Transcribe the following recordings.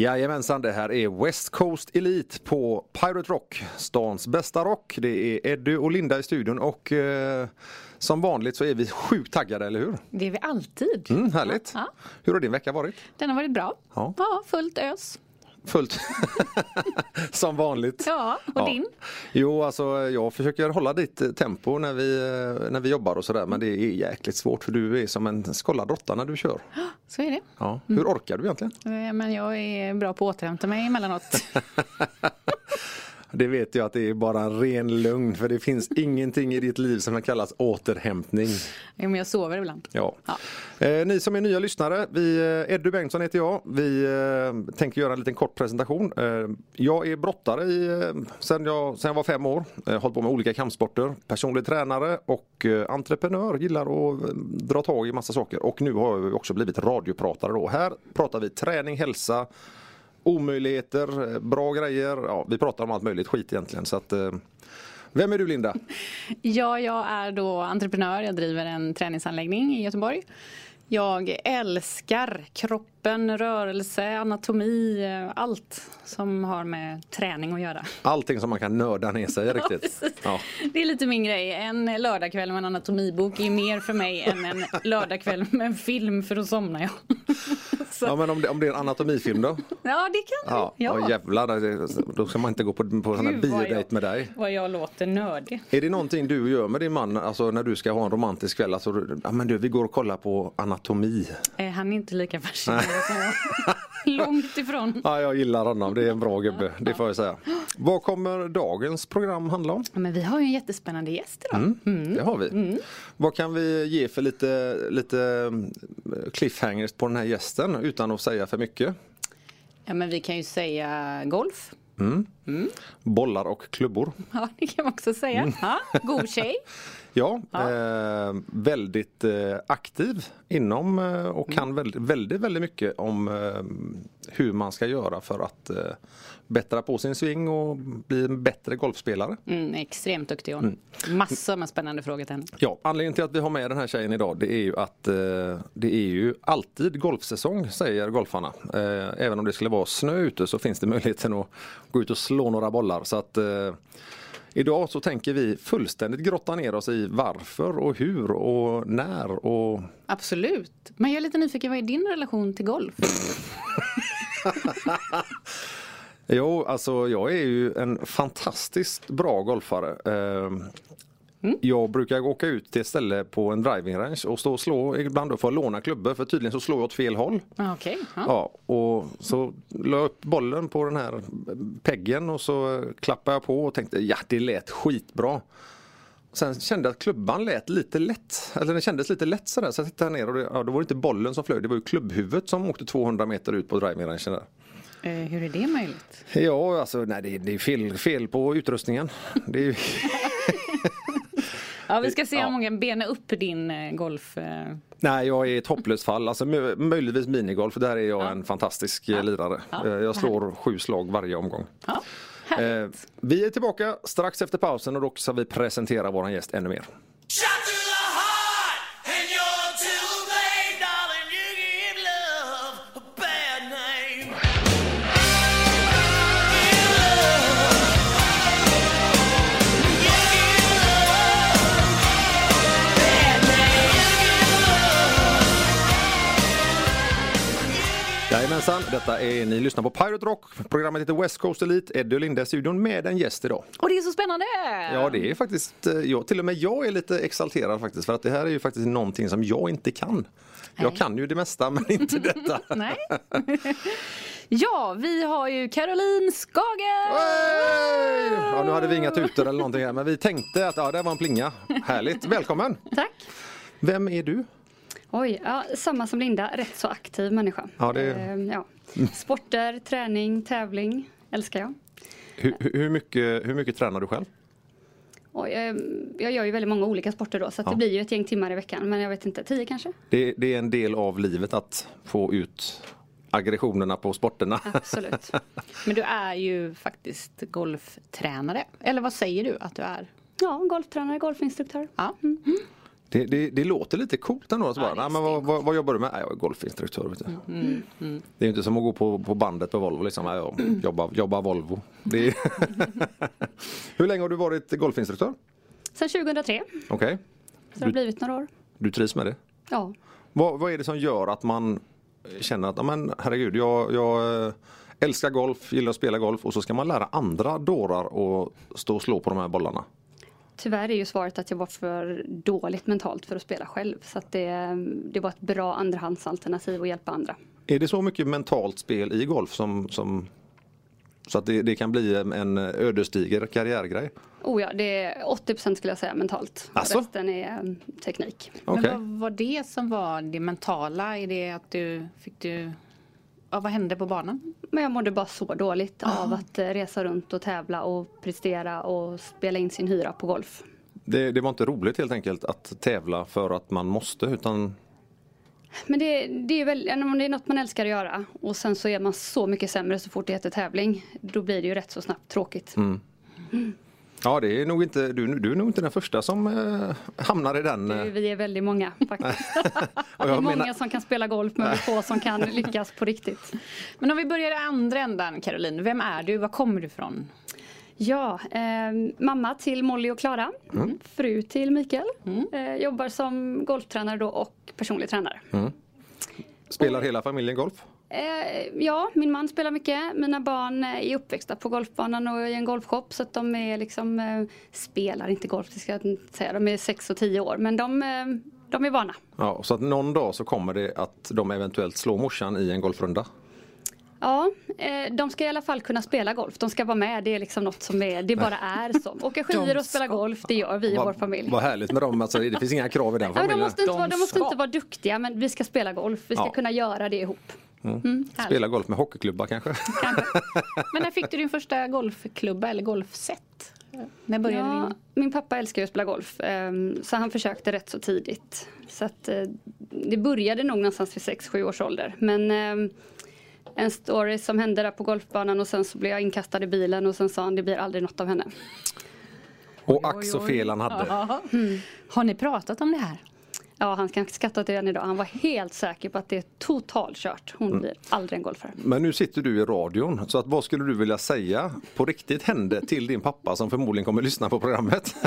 Jajamensan, det här är West Coast Elite på Pirate Rock, stans bästa rock. Det är Eddie och Linda i studion och eh, som vanligt så är vi sjukt taggade, eller hur? Det är vi alltid. Mm, härligt. Ja. Hur har din vecka varit? Den har varit bra. Ja. Ja, fullt ös. Fullt som vanligt. Ja, och din? Jo, alltså jag försöker hålla ditt eh, tempo när vi, eh, när vi jobbar och sådär men det är jäkligt svårt för du är som en skållad råtta när du kör. Så är det. Ja. Hur orkar du egentligen? Eh, Men jag är bra på att återhämta mig emellanåt. Det vet jag att det är bara en ren lögn för det finns ingenting i ditt liv som kan kallas återhämtning. Ja, men jag sover ibland. Ja. Ja. Eh, ni som är nya lyssnare, vi, eh, Eddie Bengtsson heter jag. Vi eh, tänker göra en liten kort presentation. Eh, jag är brottare i, eh, sen, jag, sen jag var fem år. Eh, hållit på med olika kampsporter. Personlig tränare och eh, entreprenör. Gillar att dra tag i massa saker. Och nu har jag också blivit radiopratare då. Här pratar vi träning, hälsa, omöjligheter, eh, bra grejer. Ja, vi pratar om allt möjligt skit egentligen. Så att, eh, vem är du Linda? Ja, jag är då entreprenör. Jag driver en träningsanläggning i Göteborg. Jag älskar kroppen, rörelse, anatomi, eh, allt som har med träning att göra. Allting som man kan nörda ner sig riktigt. Ja. Det är lite min grej. En lördagkväll med en anatomibok är mer för mig än en lördagkväll med en film för då somnar jag. Så, Ja men om det, om det är en anatomifilm då? ja, det kan Ja, det. ja. Ja. jävlar, då ska man inte gå på, på sån här jag- med dig. Vad jag låter nördig. Är det någonting du gör med din man, alltså när du ska ha en romantisk kväll? Alltså, ja men du, vi går och kollar på anatomi. Eh, Han är inte lika fascinerad. Långt ifrån. Ja, jag gillar honom, det är en bra gubbe, det får jag säga. Vad kommer dagens program handla om? Men vi har ju en jättespännande gäst idag. Mm. Det har vi. Vad kan vi ge för lite, lite eh, cliffhangers på den här gästen utan att säga för mycket? Ja, men vi kan ju säga golf. Bollar och klubbor. Ja, det kan man också säga. Ja, god tjej. Ja, Eh, väldigt eh, aktiv inom eh, och kan väldigt, väldigt, väldigt mycket om eh, hur man ska göra för att eh, bättra på sin sving och bli en bättre golfspelare. Mm, extremt duktig hon. Massor med spännande frågor till henne. Ja, anledningen till att vi har med den här tjejen idag det är ju att eh, det är ju alltid golfsäsong säger golfarna. Även om det skulle vara snö ute så finns det möjligheten att gå ut och slå några bollar. Så att Idag så tänker vi fullständigt grotta ner oss i varför och hur och när och Absolut. Men jag är lite nyfiken, vad är din relation till golf? Jo, alltså jag är ju en fantastiskt bra golfare. Eh, Jag brukar åka ut till ett ställe på en driving range och stå och slå ibland och få låna klubbor för tydligen så slår jag åt fel håll. Ah, Okej. ja. Ja, och så la jag upp bollen på den här peggen och så klappade jag på och tänkte ja det lät skitbra. Sen kände jag att klubban lät lite lätt, eller den kändes lite lätt sådär så jag tittade ner och det, ja, då var det inte bollen som flög, det var ju klubbhuvudet som åkte 200 meter ut på driving rangen där. Eh, hur är det möjligt? Ja, alltså nej det, är fel, fel på utrustningen. Det är Ja, vi ska se Ja. om kan bena upp din eh, golf. Eh. nej, jag är ett hopplöst fall. Alltså, mö- möjligtvis minigolf, där är jag en fantastisk eh, lirare. Ja, Eh, Jag slår sju slag varje omgång. Ja, Eh, vi är tillbaka strax efter pausen och då ska vi presentera vår gäst ännu mer. Jajamensan, detta är, ni lyssnar på Pirate Rock. Programmet heter West Coast Elite. Eddie och Linda i studion med en gäst idag. Och det är så spännande! Ja, det är faktiskt, eh, jag, till och med jag är lite exalterad faktiskt för att det här är ju faktiskt någonting som jag inte kan. Jag Nej. kan ju det mesta men inte detta. Nej. ja, vi har ju Caroline Skager! Hey! Ja, nu hade vi inga tutor eller någonting här men vi tänkte att ja, det var en plinga. Härligt, välkommen! Tack. Vem är du? Oj, ja, samma som Linda, rätt så aktiv människa. Ja, det- Ehm, ja. Sporter, träning, tävling älskar jag. Hur, hur, mycket, hur mycket tränar du själv? Oj, ehm, jag gör ju väldigt många olika sporter då så att Ja. det blir ju ett gäng timmar i veckan men jag vet inte, tio kanske? Det, det är en del av livet att få ut aggressionerna på sporterna. Absolut. Men du är ju faktiskt golftränare. Eller vad säger du att du är? Ja, golftränare, golfinstruktör. Ja. Det, det, det låter lite coolt ändå. Alltså Ja, bara, Nej, men vad, vad, vad jobbar du med? Nej, jag är golfinstruktör. Vet du. Mm, Det är ju inte som att gå på, på bandet på Volvo. Liksom. Nej, jag jobbar, jobbar Volvo. Det är... Hur länge har du varit golfinstruktör? Sen 2003, Okej, så det har blivit några år. du trivs med det? Ja. Vad, vad är det som gör att man känner att, men herregud, jag, jag eh, älskar golf, gillar att spela golf och så ska man lära andra dårar att stå och slå på de här bollarna? Tyvärr är ju svaret att jag var för dåligt mentalt för att spela själv. Så att det, det var ett bra andrahandsalternativ att hjälpa andra. Är det så mycket mentalt spel i golf som, som så att det, det kan bli en ödesdiger karriärgrej? Oh ja, det är 80% skulle jag säga mentalt. Asså? Resten är um, teknik. Okej. Men vad var det som var det mentala? Är det att du fick du... Ja, vad hände på banan? Men jag mådde bara så dåligt av att eh, resa runt och tävla och prestera och spela in sin hyra på golf. Det, det var inte roligt helt enkelt att tävla för att man måste utan Men det, det är väl om det är något man älskar att göra och sen så är man så mycket sämre så fort det heter tävling. Då blir det ju rätt så snabbt tråkigt. Mm. Ja det är nog inte, du, du är nog inte den första som eh, hamnar i den. eh, Du, Vi är väldigt många faktiskt. och Det är många menar, som kan spela golf men få som kan lyckas på riktigt. Men om vi börjar i andra ändan Caroline, vem är du? Var kommer du ifrån? Ja, eh, mamma till Molly och Klara. Fru till Mikael. Eh, jobbar som golftränare då och personlig tränare. spelar hela familjen golf? Eh, ja, min man spelar mycket. Mina barn är uppväxta på golfbanan och i en golfshop så att de är liksom eh, spelar inte golf, det ska jag inte säga. De är 6 och 10 år men de, eh, de är vana. Ja, så att någon dag så kommer det att de eventuellt slår morsan i en golfrunda. Ja, de ska i alla fall kunna spela golf. De ska vara med. Det är liksom något som är, det bara är så. Åka skidor och spela golf, det gör vi i vår familj. Vad härligt med dem, alltså, det finns inga krav i den Ja, men de familjen. måste, inte, De vara, de måste inte vara duktiga men vi ska spela golf. Vi ska Ja. kunna göra det ihop. Spela golf med hockeyklubba kanske? Men när fick du din första golfklubba eller golfset? När började Ja, din? min pappa älskar ju att spela golf ehm, så han försökte rätt så tidigt. Så att, eh, det började nog någonstans vid 6-7 års ålder. Men ehm, en story som hände där på golfbanan och sen så blev jag inkastad i bilen och sen sa han det blir aldrig något av henne. Och ack så fel han hade. Ja. Har ni pratat om det här? Ja, han kan skratta till den idag. Han var helt säker på att det är totalkört. Hon blir aldrig en golfare. Men nu sitter du i radion, så att vad skulle du vilja säga på riktigt hände till din pappa som förmodligen kommer lyssna på programmet?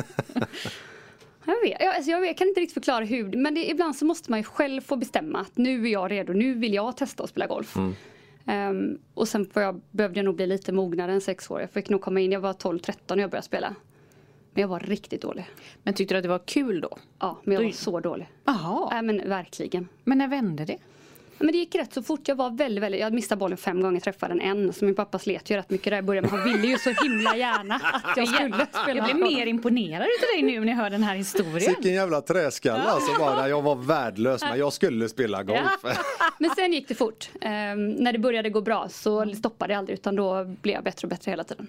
Jag, vet, jag, alltså jag vet, kan inte riktigt förklara hur, men det, ibland så måste man ju själv få bestämma att nu är jag redo, nu vill jag testa att spela golf. Ehm, och sen jag, behövde jag nog bli lite mognare än sex år. Jag fick nog komma in, jag var 12-13 när jag började spela. Men jag var riktigt dålig. Men tyckte du att det var kul då? Ja, men jag Då- var så dålig. Jaha. Nej men verkligen. Men när vände det? Men det gick rätt så fort. Jag var väldigt, väldigt, jag missade bollen fem gånger, träffade den en. Så min pappa slet ju rätt mycket där i början. Men han ville ju så himla gärna att jag skulle spela. Jag blir mer imponerad utav dig nu när jag hör den här historien. Vilken jävla träskalle alltså bara. Jag var värdelös men jag skulle spela golf. Men sen gick det fort. Ehm, när det började gå bra så stoppade jag aldrig utan då blev jag bättre och bättre hela tiden.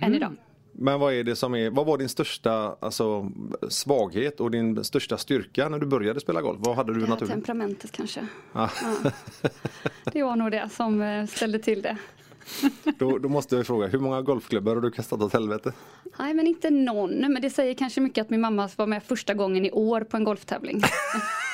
Än idag. Men vad är det som är, vad var din största alltså, svaghet och din största styrka när du började spela golf? Vad hade du Det här naturligt? temperamentet kanske. Ja. Ja. Det var nog det som eh, ställde till det. Då, då måste jag fråga, hur många golfklubbor har du kastat åt helvete? Nej men inte någon. Men det säger kanske mycket att min mamma var med första gången i år på en golftävling.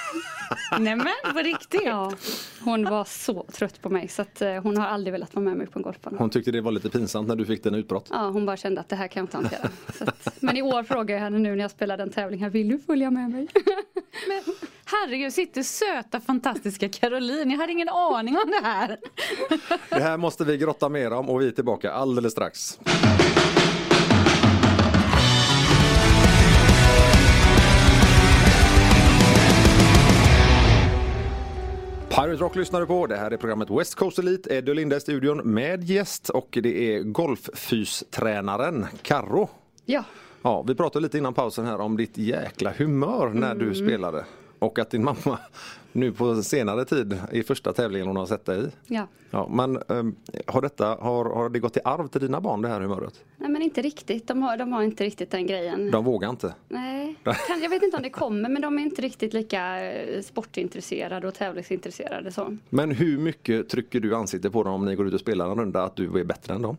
Nej men på riktigt? Ja, hon var så trött på mig så att eh, hon har aldrig velat vara med mig på en golfbana. Hon tyckte det var lite pinsamt när du fick den utbrott. Ja, hon bara kände att det här kan jag inte hantera. Att, men i år frågar jag henne nu när jag spelade en tävling här, vill du följa med mig? Men, herregud, sitter söta fantastiska Caroline. Jag hade ingen aning om det här. Det här måste vi grotta mer om och vi är tillbaka alldeles strax. Pirate Rock lyssnar du på. Det här är programmet West Coast Elite. Eddie och Linda i studion med gäst och det är golffystränaren Karro. Ja, Ja, vi pratade lite innan pausen här om ditt jäkla humör när du spelade. Och att din mamma nu på senare tid i första tävlingen hon har sett dig i. ja. Ja, men ehm, har, detta, har, har det gått i arv till dina barn det här humöret? Nej men inte riktigt, de har, de har inte riktigt den grejen. De vågar inte. Nej, jag vet inte om det kommer men de är inte riktigt lika eh, sportintresserade och tävlingsintresserade så. Men hur mycket trycker du ansiktet på dem om ni går ut och spelar en runda att du är bättre än dem?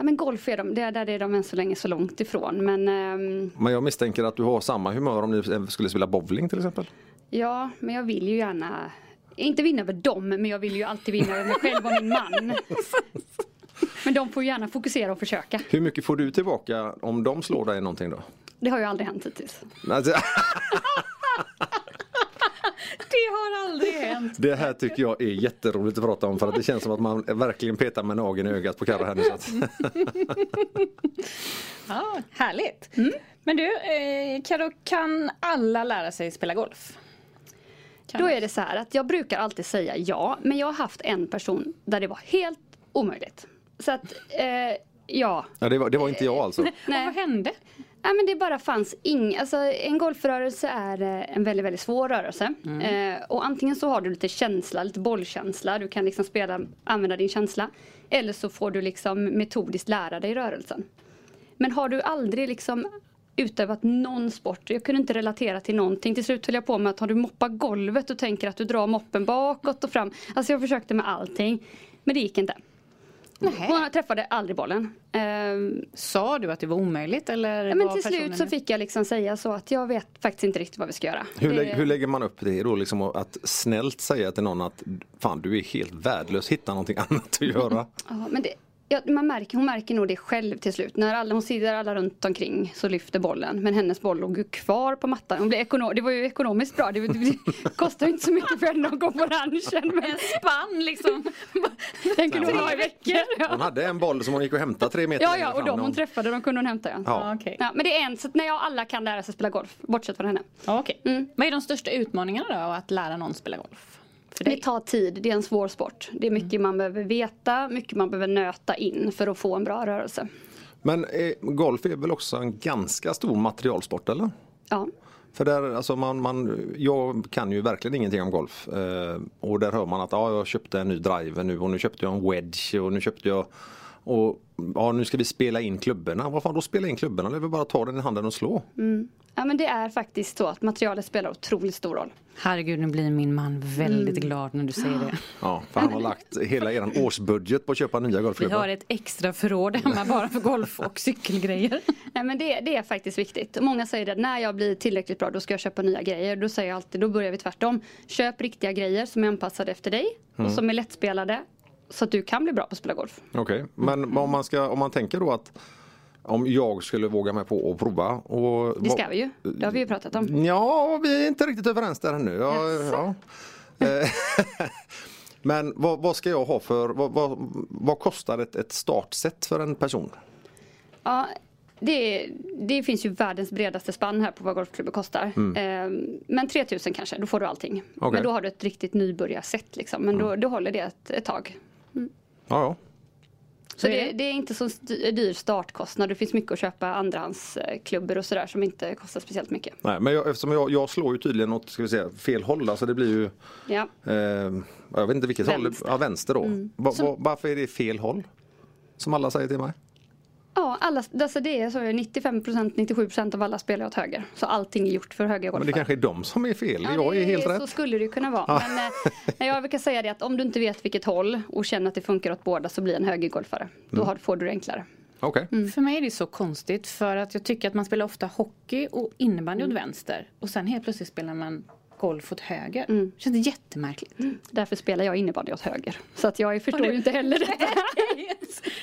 Ja, men golf är de, det är där är de än så länge så långt ifrån. Men ehm, Men jag misstänker att du har samma humör om ni skulle spela bowling till exempel. ja, men jag vill ju gärna inte vinna över dem, men jag vill ju alltid vinna över mig själv och min man. Men de får gärna fokusera och försöka. Hur mycket får du tillbaka om de slår dig någonting då? Det har ju aldrig hänt hittills. Det har aldrig hänt. det här tycker jag är jätteroligt att prata om för att det känns som att man verkligen petar med nageln i ögat på Carro här nu. Så att, Ja, härligt. Men du, eh, Karo, kan alla lära sig spela golf? Kan Då är det så här att jag brukar alltid säga ja, men jag har haft en person där det var helt omöjligt. Så att, eh, ja. ja, det, var, det var inte jag alltså. Och vad hände? Nej men det bara fanns ing, alltså en golfrörelse är eh, en väldigt, väldigt svår rörelse. Eh, och antingen så har du lite känsla, lite bollkänsla, du kan liksom spela, använda din känsla. Eller så får du liksom metodiskt lära dig rörelsen. Men har du aldrig liksom utövat någon sport, jag kunde inte relatera till någonting. Till slut höll jag på med att har du moppat golvet och tänker att du drar moppen bakåt och fram. Alltså jag försökte med allting. Men det gick inte. Hon träffade aldrig bollen. Ehm, Sa du att det var omöjligt eller Ja, men var till slut så fick jag liksom säga så att jag vet faktiskt inte riktigt vad vi ska göra. Hur, Det- lä- hur lägger man upp det då? Liksom att snällt säga till någon att fan du är helt värdelös, hitta någonting annat att göra. ja, men det, ja, man märker, hon märker nog det själv till slut. När alla, hon sitter alla runt omkring så lyfter bollen. Men hennes boll låg ju kvar på mattan. Hon blev ekono- det var ju ekonomiskt bra. Det, det, det kostar ju inte så mycket för henne att gå på ranchen. Men spann liksom. den kunde hon ha i veckor. Hon Ja, hade en boll som hon gick och hämtade tre meter ja, ja och de hon träffade de kunde hon hämta. Ja. Ja. Okej. Ja, men det är en, så att när jag alla kan lära sig spela golf, bortsett från henne. Ja, okej. Mm. Vad är de största utmaningarna då att lära någon spela golf? För Det dig? tar tid, det är en svår sport. Det är mycket man behöver veta, mycket man behöver nöta in för att få en bra rörelse. Men eh, golf är väl också en ganska stor materialsport eller? Ja. För där, alltså man, man, jag kan ju verkligen ingenting om golf. Eh, och där hör man att ja, jag köpte en ny driver nu och nu köpte jag en wedge och nu köpte jag och ja, nu ska vi spela in klubborna. Vad fan då spela in klubborna? Det är väl bara att ta den i handen och slå. ja, men det är faktiskt så att materialet spelar otroligt stor roll. Herregud, nu blir min man väldigt glad när du säger det. Ja, för han har lagt hela eran årsbudget på att köpa nya Vi golfklubbor. har ett extra förråd hemma bara för golf och cykelgrejer. Nej, men det, det är faktiskt viktigt. Många säger att när jag blir tillräckligt bra då ska jag köpa nya grejer. Då säger jag alltid, då börjar vi tvärtom. Köp riktiga grejer som är anpassade efter dig och som är lättspelade. Så att du kan bli bra på att spela golf. Okej, men om man, ska, om man tänker då att om jag skulle våga mig på att prova. Och, Det ska vi ju. Det har vi ju pratat om. Ja, vi är inte riktigt överens där ännu. Ja, ja. Eh, Men vad, vad ska jag ha för, vad, vad, vad kostar ett, ett startset för en person? Ja, det, det finns ju världens bredaste spann här på vad golfklubbor kostar. Eh, men 3000 kanske, då får du allting. Okej. Men då har du ett riktigt nybörjarset liksom. Men då, då håller det ett, ett tag. Ja, ja. Så det, det är inte så dyr startkostnad. Det finns mycket att köpa andrahandsklubbor och sådär som inte kostar speciellt mycket. Nej, men jag, eftersom jag, jag slår ju tydligen åt ska vi säga, fel håll, alltså det blir ju Ja. eh, Jag vet inte vilket håll, Vänster. ja, vänster då. Va, va, varför är det fel håll? Som alla säger till mig. Ja, alla, alltså det är så 95% 97% av alla spelar åt höger. Så allting är gjort för höga Men det kanske är de som är fel, Ja, jag är helt Så rätt. skulle det ju kunna vara. Men eh, jag brukar säga det att om du inte vet vilket håll och känner att det funkar åt båda så bli en högergolfare. Då har, får du det enklare. Okej, För mig är det så konstigt för att jag tycker att man spelar ofta hockey och innebandy åt vänster och sen helt plötsligt spelar man golf åt höger. Mm. Känns det jättemärkligt. Därför spelar jag innebandy åt höger. Så att jag förstår ju inte heller detta.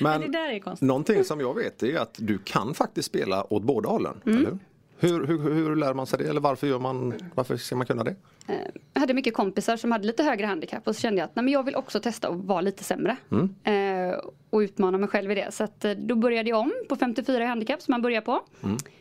men det där är konstigt. någonting som jag vet är att du kan faktiskt spela åt båda hållen. Mm. Eller? Hur? Hur, hur, lär man sig det eller varför, gör man, varför ska man kunna det? Eh, Jag hade mycket kompisar som hade lite högre handikapp och så kände jag att nej, men jag vill också testa att vara lite sämre. Eh, och utmana mig själv i det. Så att, eh, då började jag om på 54 i handikapp som man börjar på.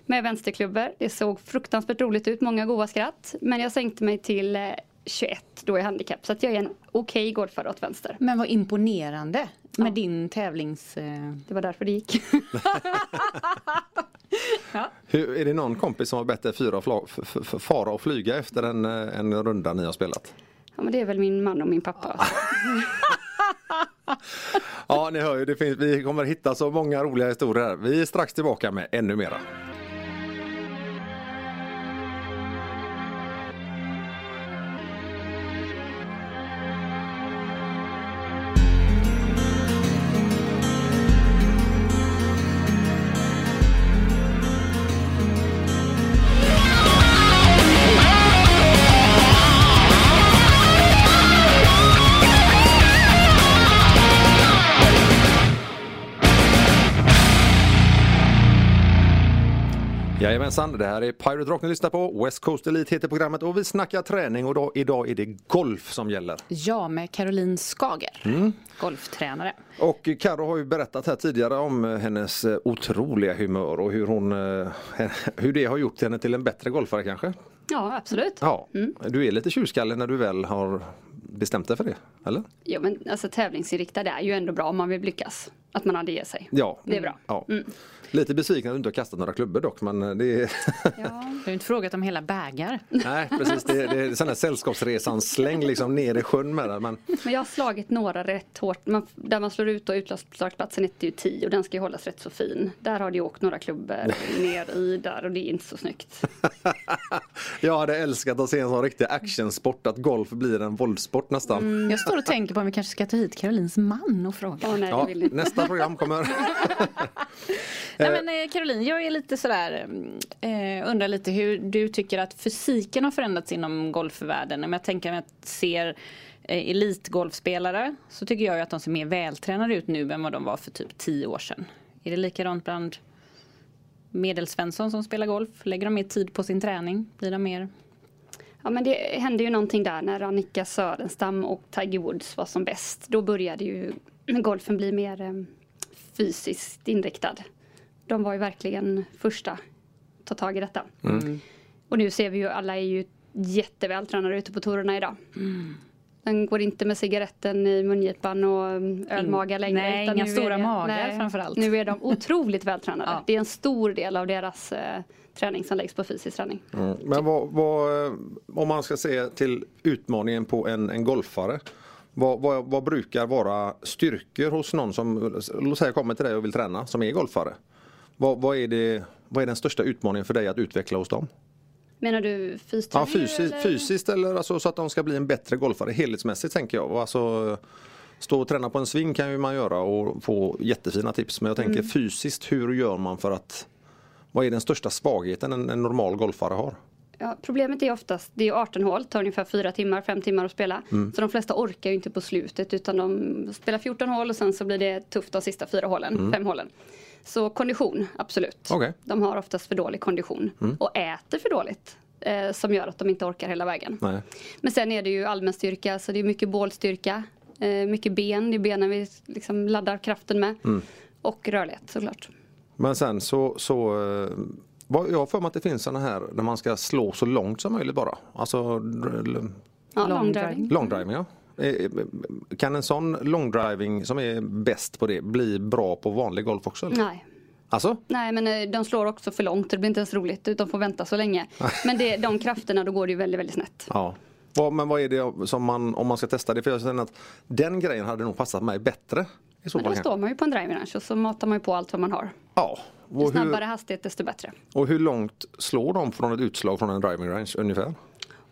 Med vänsterklubbor. Det såg fruktansvärt roligt ut, många goa skratt. Men jag sänkte mig till eh, 21 då i handikapp. Så att jag är en okej golfare åt vänster. Men vad imponerande med din tävlings... eh, Det var därför det gick. Hur, är det någon kompis som har bett dig fara och flyga efter en, eh, en runda ni har spelat? Ja, men det är väl min man och min pappa. Ja, ni hör ju, det finns, vi kommer hitta så många roliga historier här. Vi är strax tillbaka med ännu mera. Jajamensan, det här är Pirate Rock ni lyssnar på. West Coast Elite heter programmet och vi snackar träning och då, idag är det golf som gäller. Ja, med Caroline Skager, Mm. golftränare. Och Karo har ju berättat här tidigare om eh, hennes eh, otroliga humör och hur, hon, eh, hur det har gjort henne till en bättre golfare kanske. Ja, absolut. Ja, Mm. du är lite tjurskallig när du väl har bestämt dig för det, eller? Jo, men alltså tävlingsinriktad är ju ändå bra om man vill lyckas. Att man hade ger sig. Ja. Det är bra. Ja. Lite besviken att du inte har kastat några klubbor dock men det är Ja. Du har ju inte frågat om hela bägar. Nej precis, det, det är sån här sällskapsresan släng liksom ner i sjön med den. Men Men jag har slagit några rätt hårt. Man, där man slår ut och utslagsplatsen är ju 10 och den ska ju hållas rätt så fin. Där har det åkt några klubbor ner i där och det är inte så snyggt. jag hade älskat att se en sån riktig actionsport, att golf blir en våldssport nästan. Jag står och tänker på om vi kanske ska ta hit Carolines man och fråga. Åh nej, Ja, det vill inte nästa program kommer. Nej men eh, Caroline, jag är lite sådär, mm, eh, undrar lite hur du tycker att fysiken har förändrats inom golfvärlden. Om jag tänker mig att ser eh, elitgolfspelare så tycker jag ju att de ser mer vältränade ut nu än vad de var för typ tio år sedan. Är det likadant bland medelsvensson som spelar golf? Lägger de mer tid på sin träning? Blir de mer... Ja men det hände ju någonting där när Annika Sörenstam och Tiger Woods var som bäst. Då började ju golfen bli mer eh, fysiskt inriktad. De var ju verkligen första att ta tag i detta. Och nu ser vi ju alla är ju jättevältränade ute på tourerna idag. Den går inte med cigaretten i mungipan och mm, ölmagar längre. nej, utan inga stora det- magar framförallt. Nu är de otroligt vältränade. Ja. Det är en stor del av deras eh, träning som läggs på fysisk träning. Mm. Men vad, vad, eh, om man ska se till utmaningen på en, en golfare. Vad, vad, vad brukar vara styrkor hos någon som låt säga, kommer till dig och vill träna som är golfare? Vad, vad, är det, vad är den största utmaningen för dig att utveckla hos dem? Menar du Ja, fysträning? fysiskt, eller? fysiskt eller alltså, så att de ska bli en bättre golfare helhetsmässigt tänker jag. Alltså, stå och träna på en sving kan ju man göra och få jättefina tips. Men jag tänker fysiskt, hur gör man för att vad är den största svagheten en, en normal golfare har? Ja, problemet är oftast, det är 18 hål, tar ungefär 4 timmar, 5 timmar att spela. Mm. Så de flesta orkar ju inte på slutet utan de spelar 14 hål och sen så blir det tufft de sista fyra hålen, Mm. fem hålen. Så kondition, absolut. Okej. De har oftast för dålig kondition och äter för dåligt. Eh, som gör att de inte orkar hela vägen. Nej. Men sen är det ju allmän styrka, så det är mycket bålstyrka, eh, mycket ben, det är benen vi liksom laddar kraften med. Mm. Och rörlighet såklart. Men sen så, så eh, vad- jag har för mig att det finns sådana här när man ska slå så långt som möjligt bara. Alltså Ja, Long long driving. driving. långdriving ja. Eh, eh, Kan en sån långdriving som är bäst på det bli bra på vanlig golf också? Eller? Nej. Alltså? Nej men de slår också för långt, det blir inte ens roligt utan får vänta så länge. Men det, de krafterna då går det ju väldigt, väldigt snett. Ja. Men vad är det som man, om man ska testa det? För jag känner att den grejen hade nog passat mig bättre. I så Men då står man ju på en driving range och så matar man ju på allt vad man har. Ja. Ju snabbare hur, hastighet desto bättre. och hur långt slår de från ett utslag från en driving range ungefär?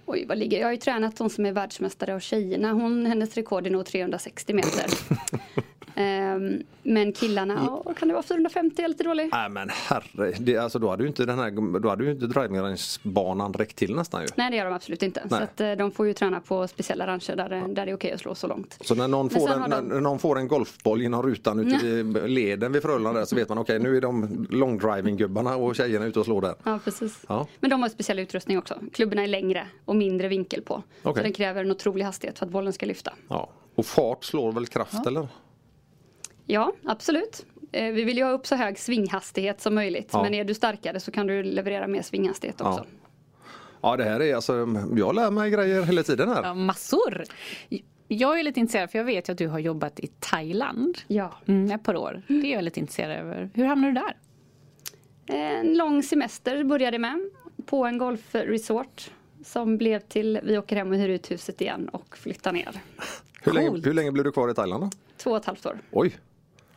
Oj, vad ligger Jag har ju tränat de som är världsmästare och tjejerna. Hon, hennes rekord är nog 360 meter. Ehm, men killarna, ja, kan det vara 450? Jag är lite dålig. Nej men herre, det, alltså, då hade ju inte den här, då hade ju inte driving range-banan räckt till nästan ju. Nej det gör de absolut inte. Så Nej. att, eh, de får ju träna på speciella rancher där, det- där det är okej att slå så långt. Så när någon, får en, de- när någon får en golfboll genom rutan ute i leden vid Frölunda där så vet man okej nu är de långdriving-gubbarna och tjejerna ute och slår där. Ja, precis. Ja. Men de har speciell utrustning också. Klubborna är längre och mindre vinkel på. Okej. Så den kräver en otrolig hastighet för att bollen ska lyfta. Ja. Och fart slår väl kraft eller? Ja, absolut. Eh, Vi vill ju ha upp så hög svinghastighet som möjligt. Ja. Men är du starkare så kan du leverera mer svinghastighet Ja. också. Ja det här är alltså, jag lär mig grejer hela tiden här. Ja, massor! Jag är lite intresserad för jag vet ju att du har jobbat i Thailand Ja. mm, ett par år. Det är jag lite intresserad över. Hur hamnade du där? En lång semester började med på en golfresort. Som blev till vi åker hem och hyr ut huset igen och flyttar ner. Hur länge, hur länge blev du kvar i Thailand då? Två och ett halvt år. Oj!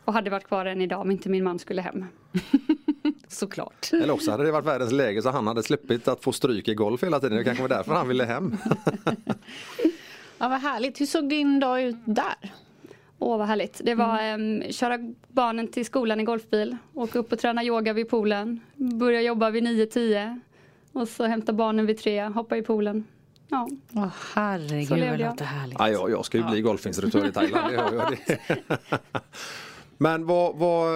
Och hade varit kvar än idag om inte min man skulle hem. Såklart. Eller också hade det varit världens läge så han hade sluppit att få stryk i golf hela tiden. Det kanske var därför han ville hem. Ja, vad härligt. Hur såg din dag ut där? Åh vad härligt. Det var em, köra barnen till skolan i golfbil, åka upp och träna yoga vid poolen, börja jobba vid 9-10 och så hämta barnen vid tre, hoppa i poolen. Ja, Åh Så herregud vad det jag. låter härligt. Ja, ja, jag ska ju bli golfinstruktör i Thailand. Det jag det. Men vad, vad,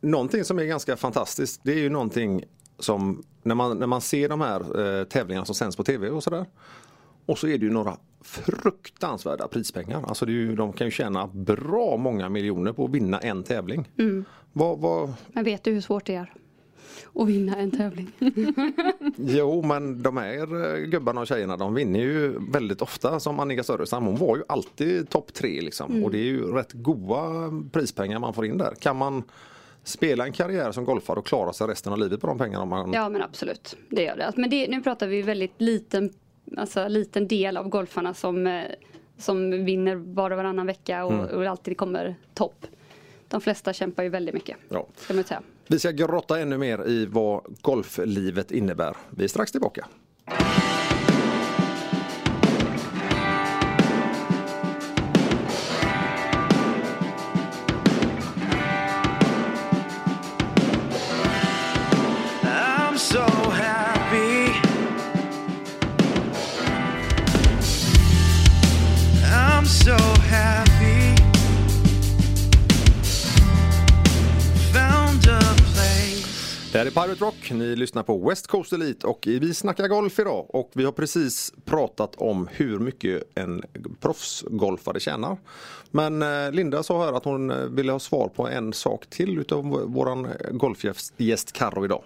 någonting som är ganska fantastiskt det är ju någonting som när man, när man ser de här eh, tävlingarna som sänds på tv och sådär. Och så är det ju några fruktansvärda prispengar. Alltså det är ju, de kan ju tjäna bra många miljoner på att vinna en tävling. Vad, vad, Men vet du hur svårt det är? Att vinna en tävling. jo men de här eh, gubbarna och tjejerna de vinner ju väldigt ofta som Annika Sörenstam. Hon var ju alltid topp tre liksom. Och det är ju rätt goda prispengar man får in där. Kan man spela en karriär som golfare och klara sig resten av livet på de pengarna? Man... Ja men absolut, det gör det. Men det, nu pratar vi väldigt liten, alltså, liten del av golfarna som, eh, som vinner var och varannan vecka och, och alltid kommer topp. De flesta kämpar ju väldigt mycket. Ja. Ska man säga. Vi ska grotta ännu mer i vad golflivet innebär. Vi är strax tillbaka. Det här är Pirate Rock, ni lyssnar på West Coast Elite och vi snackar golf idag och vi har precis pratat om hur mycket en proffsgolfare tjänar. Men eh, Linda sa här att hon eh, ville ha svar på en sak till utav våran golfgäst Karo idag.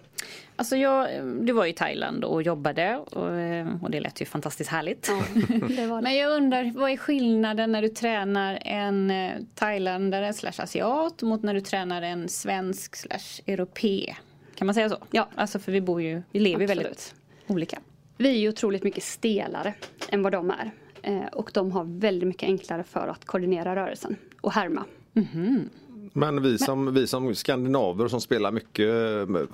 Alltså jag, du var i Thailand och jobbade och, eh, och det lät ju fantastiskt härligt. Det var det. Men jag undrar, vad är skillnaden när du tränar en thailändare slash asiat mot när du tränar en svensk slash europé? Kan man säga så? Ja. Alltså för vi bor ju, vi lever ju Absolut. väldigt olika. Vi är ju otroligt mycket stelare än vad de är. Eh, och de har väldigt mycket enklare för att koordinera rörelsen och härma. Men vi som, vi som skandinaver som spelar mycket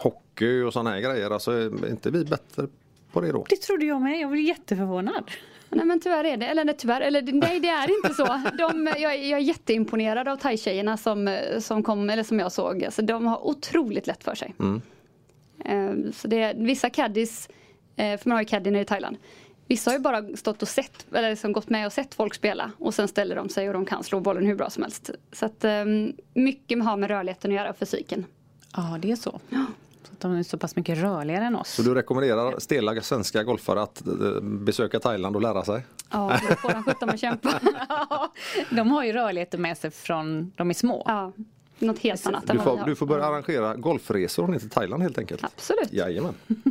hockey och sådana här grejer, alltså är inte vi bättre på det då? Det trodde jag med, jag blev jätteförvånad. Nej men tyvärr är det, eller nej, tyvärr, eller nej det är inte så. De, jag, är- jag är jätteimponerad av thai-tjejerna som, som kom, eller som jag såg. Alltså, de har otroligt lätt för sig. Eh, Så det är, vissa caddies, eh, för man har ju caddy nere i Thailand. Vissa har ju bara stått och sett, eller liksom gått med och sett folk spela och sen ställer de sig och de kan slå bollen hur bra som helst. Så att eh, mycket har med rörligheten att göra, fysiken. Ja, det är så. så att de är så pass mycket rörligare än oss. Så du rekommenderar stela svenska golfare att eh, besöka Thailand och lära sig? Ja, då får de sjutton att kämpa. de har ju rörligheten med sig från de är små. Ja, något helt annat än Du får, du får börja arrangera golfresor ner till Thailand helt enkelt. Absolut. Jajamän.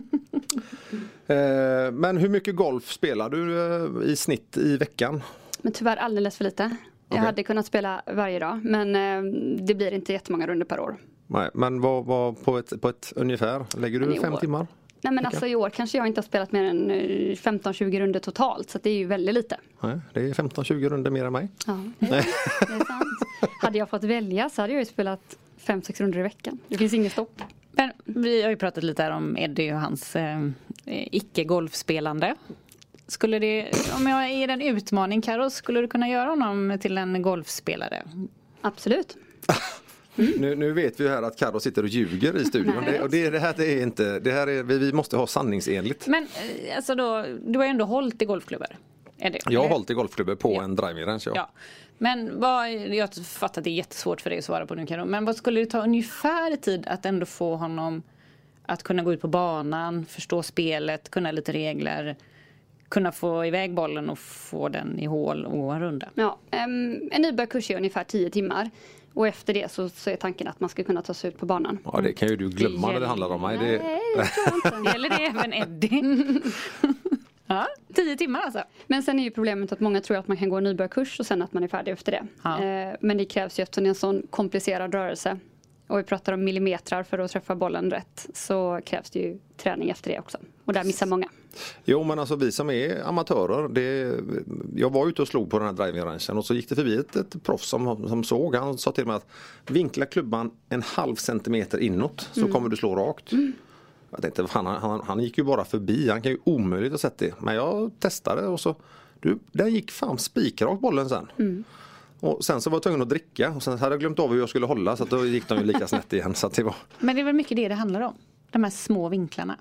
Eh, Men hur mycket golf spelar du eh, i snitt i veckan? Men tyvärr alldeles för lite. Jag hade kunnat spela varje dag men eh, det blir inte jättemånga runder per år. Nej, men vad, vad, på, ett, på ett ungefär, lägger du fem år- timmar? Nej men alltså i år kanske jag inte har spelat mer än eh, 15-20 runder totalt så det är ju väldigt lite. Nej, det är 15-20 runder mer än mig. Ja, det är, det är sant. Hade jag fått välja så hade jag ju spelat 5-6 runder i veckan. Det finns inget stopp. Men vi har ju pratat lite här om Eddie och hans eh, icke-golfspelande. Skulle det, om jag ger en utmaning Karo, skulle du kunna göra honom till en golfspelare? Absolut. Nu, nu vet vi ju här att Carro sitter och ljuger i studion. Nej. Det, och det, det här det är inte, det här är, vi, vi måste ha sanningsenligt. Men eh, alltså då, du har ju ändå hållit i golfklubbar. Eddie, Jag har hållit i golfklubbar på Ja. en driving range. Ja. Ja. Men vad, jag fattar att det är jättesvårt för dig att svara på nu Karo. Men vad skulle det ta ungefär tid att ändå få honom att kunna gå ut på banan, förstå spelet, kunna lite regler, kunna få iväg bollen och få den i hål och en runda? Ja, en nybörjarkurs är ungefär 10 timmar. Och efter det så, så är tanken att man ska kunna ta sig ut på banan. Ja, det kan ju du glömma när det handlar om mig. Det, Nej, det tror jag inte. Gäller det även Eddie? ja, tio timmar alltså. Men sen är ju problemet att många tror att man kan gå en nybörjarkurs och sen att man är färdig efter det. Ja. Eh, Men det krävs ju eftersom det är en sån komplicerad rörelse och vi pratar om millimeter för att träffa bollen rätt så krävs det ju träning efter det också. Och där missar många. Jo men alltså vi som är amatörer, det, jag var ute och slog på den här driving-ranchen och så gick det förbi ett, ett proffs som, som såg, han sa till mig att vinkla klubban en halv centimeter inåt så kommer du slå rakt. Jag tänkte, han, han, han gick ju bara förbi, han kan ju omöjligt ha sett det. Men jag testade och så, du, den gick fan spikrakt bollen sen. Och sen så var jag tvungen att dricka och sen hade jag glömt av hur jag skulle hålla så att då gick de ju lika snett igen. Så att det var, Men det är väl mycket det det handlar om? De här små vinklarna.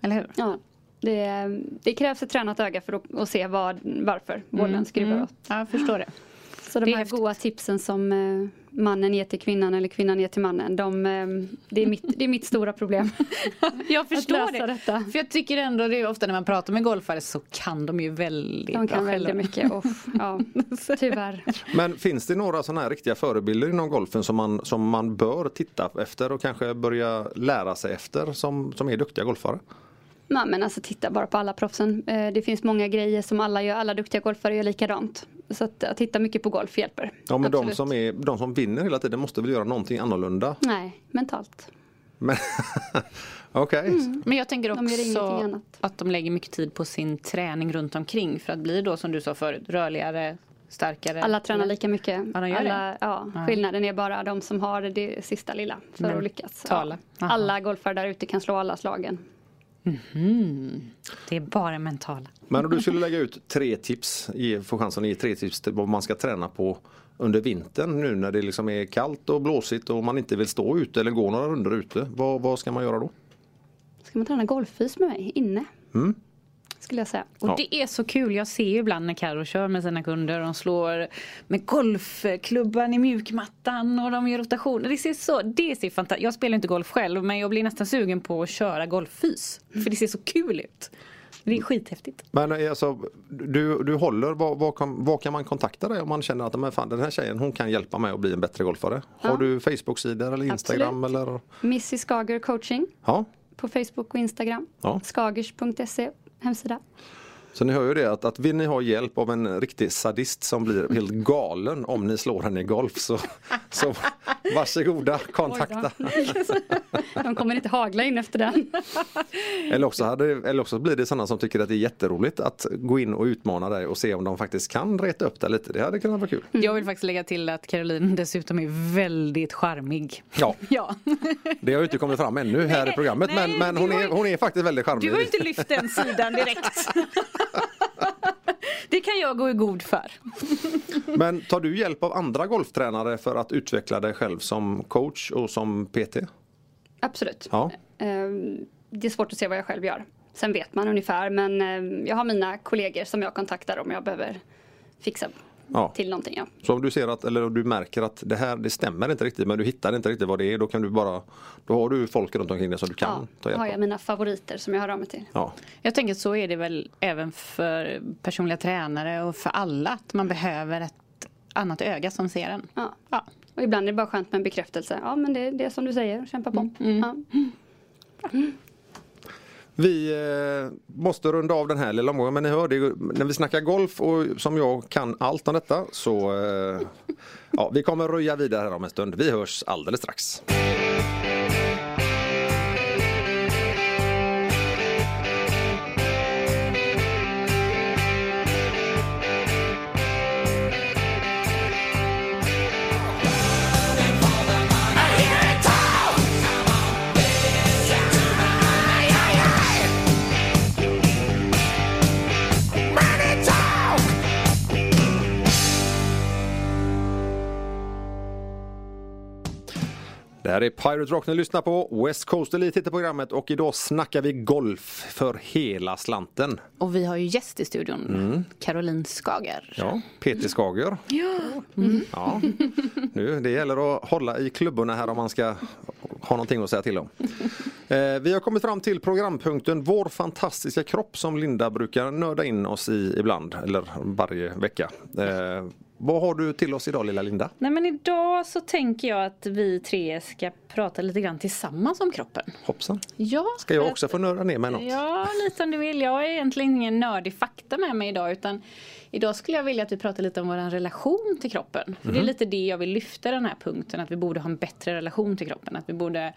Eller hur? Ja, det, det krävs ett tränat öga för att, se vad, varför bollen skruvar åt. Ja, jag förstår det. Så de Det är här goa tipsen som eh, mannen ger till kvinnan eller kvinnan ger till mannen, de, eh, det, är mitt, det är mitt stora problem. Jag förstår det. detta. För jag tycker ändå det är ofta när man pratar med golfare så kan de ju väldigt De bra kan väldigt mycket. Och, ja, tyvärr. Men finns det några sådana här riktiga förebilder inom golfen som man, som man bör titta efter och kanske börja lära sig efter som, som är duktiga golfare? Ja, men alltså titta bara på alla proffsen. Eh, Det finns många grejer som alla gör, alla duktiga golfare gör likadant. Så att, att titta mycket på golf hjälper. Ja men de som, är, de som vinner hela tiden måste väl göra någonting annorlunda? Nej, mentalt. Men Okej, Men jag tänker De också annat. att de lägger mycket tid på sin träning runt omkring för att bli då som du sa förut rörligare, starkare. Alla tränar lika mycket. Ja, de gör alla, ja, Ja. Skillnaden är bara de som har det sista lilla för Men att lyckas. Alla golfare där ute kan slå alla slagen. Det är bara mentala. men om du skulle lägga ut tre tips, ge, få chansen att ge tre tips till vad man ska träna på under vintern nu när det liksom är kallt och blåsigt och man inte vill stå ute eller gå några runder ute. Vad, vad ska man göra då? Ska man träna golffys med mig inne? Mm. Skulle jag säga. Och Ja. det är så kul. Jag ser ju ibland när Karo kör med sina kunder och de slår med golfklubban i mjukmattan och de gör rotationer. Det ser så, det ser fantastiskt Jag spelar inte golf själv men jag blir nästan sugen på att köra golffys. För det ser så kul ut. Det är skithäftigt. Men eh, alltså, du, du håller, vad, vad, kan, vad kan man kontakta dig om man känner att men fan, den här tjejen hon kan hjälpa mig att bli en bättre golfare? Har Ja. du Facebook-sidor eller Instagram? Eller? Missy Skager coaching Ja, på Facebook och Instagram. Ja. Skagers.se hemsida. Så ni hör ju det att, att vill ni ha hjälp av en riktig sadist som blir helt galen om ni slår henne i golf så, så varsågoda kontakta. De kommer inte hagla in efter den. Eller också, hade, eller också blir det sådana som tycker att det är jätteroligt att gå in och utmana dig och se om de faktiskt kan reta upp det lite. Det hade kunnat vara kul. Jag vill faktiskt lägga till att Caroline dessutom är väldigt charmig. Ja, Ja. det har ju inte kommit fram ännu här i programmet nej, men, men hon, är, hon är faktiskt väldigt charmig. Du har ju inte lyft den sidan direkt. Kan jag gå i god för. Men tar du hjälp av andra golftränare för att utveckla dig själv som coach och som PT? Absolut. Ja. Ehm, Det är svårt att se vad jag själv gör. Sen vet man ungefär men ehm, jag har mina kollegor som jag kontaktar om jag behöver fixa Ja. till någonting. Ja. Så om du ser att, eller om du märker att det här det stämmer inte riktigt men du hittar inte riktigt vad det är då kan du bara Då har du folk runt omkring dig som du kan ta Ja, hjälp har jag av. mina favoriter som jag hör av mig till. Ja. Jag tänker att så är det väl även för personliga tränare och för alla. Att man behöver ett annat öga som ser en. Ja. Ja. Och ibland är det bara skönt med en bekräftelse. Ja men det, det är som du säger, kämpa på. Ja. Vi eh, måste runda av den här lilla omgången men ni hörde ju- när vi snackar golf och som jag kan allt om detta så eh, ja, vi kommer röja vidare här om en stund. Vi hörs alldeles strax. Det här är Pirate Rock ni lyssnar på. West Coast Elite heter programmet och idag snackar vi golf för hela slanten. Och vi har ju gäst i studion. Caroline Skager. Ja, Peter Skager. Ja. Ja. Nu, det gäller att hålla i klubborna här om man ska ha någonting att säga till om. Eh, vi har kommit fram till programpunkten Vår fantastiska kropp som Linda brukar nörda in oss i ibland, eller varje vecka. Vad har du till oss idag lilla Linda? Nej men idag så tänker jag att vi tre ska prata lite grann tillsammans om kroppen. Hoppsan. Ja, Ska jag också få nörda ner mig något? Ja, lite om du vill. Jag har egentligen ingen nördig fakta med mig idag utan idag skulle jag vilja att vi pratar lite om vår relation till kroppen. För Det är lite det jag vill lyfta den här punkten, att vi borde ha en bättre relation till kroppen. Att vi borde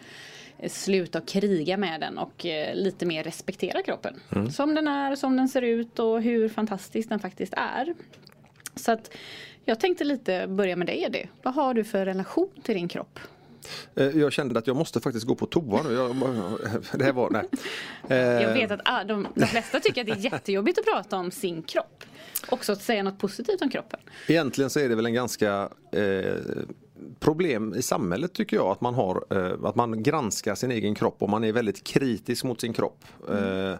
eh, sluta kriga med den och eh, lite mer respektera kroppen. Som den är, som den ser ut och hur fantastisk den faktiskt är. Så att jag tänkte lite börja med dig Eddie. Vad har du för relation till din kropp? Eh, Jag kände att jag måste faktiskt gå på toa nu. Jag, det här var, nej. Eh, Jag vet att ah, de, de flesta tycker att det är jättejobbigt att prata om sin kropp. Också att säga något positivt om kroppen. Egentligen så är det väl en ganska eh, problem i samhället tycker jag att man har eh, att man granskar sin egen kropp och man är väldigt kritisk mot sin kropp. Eh,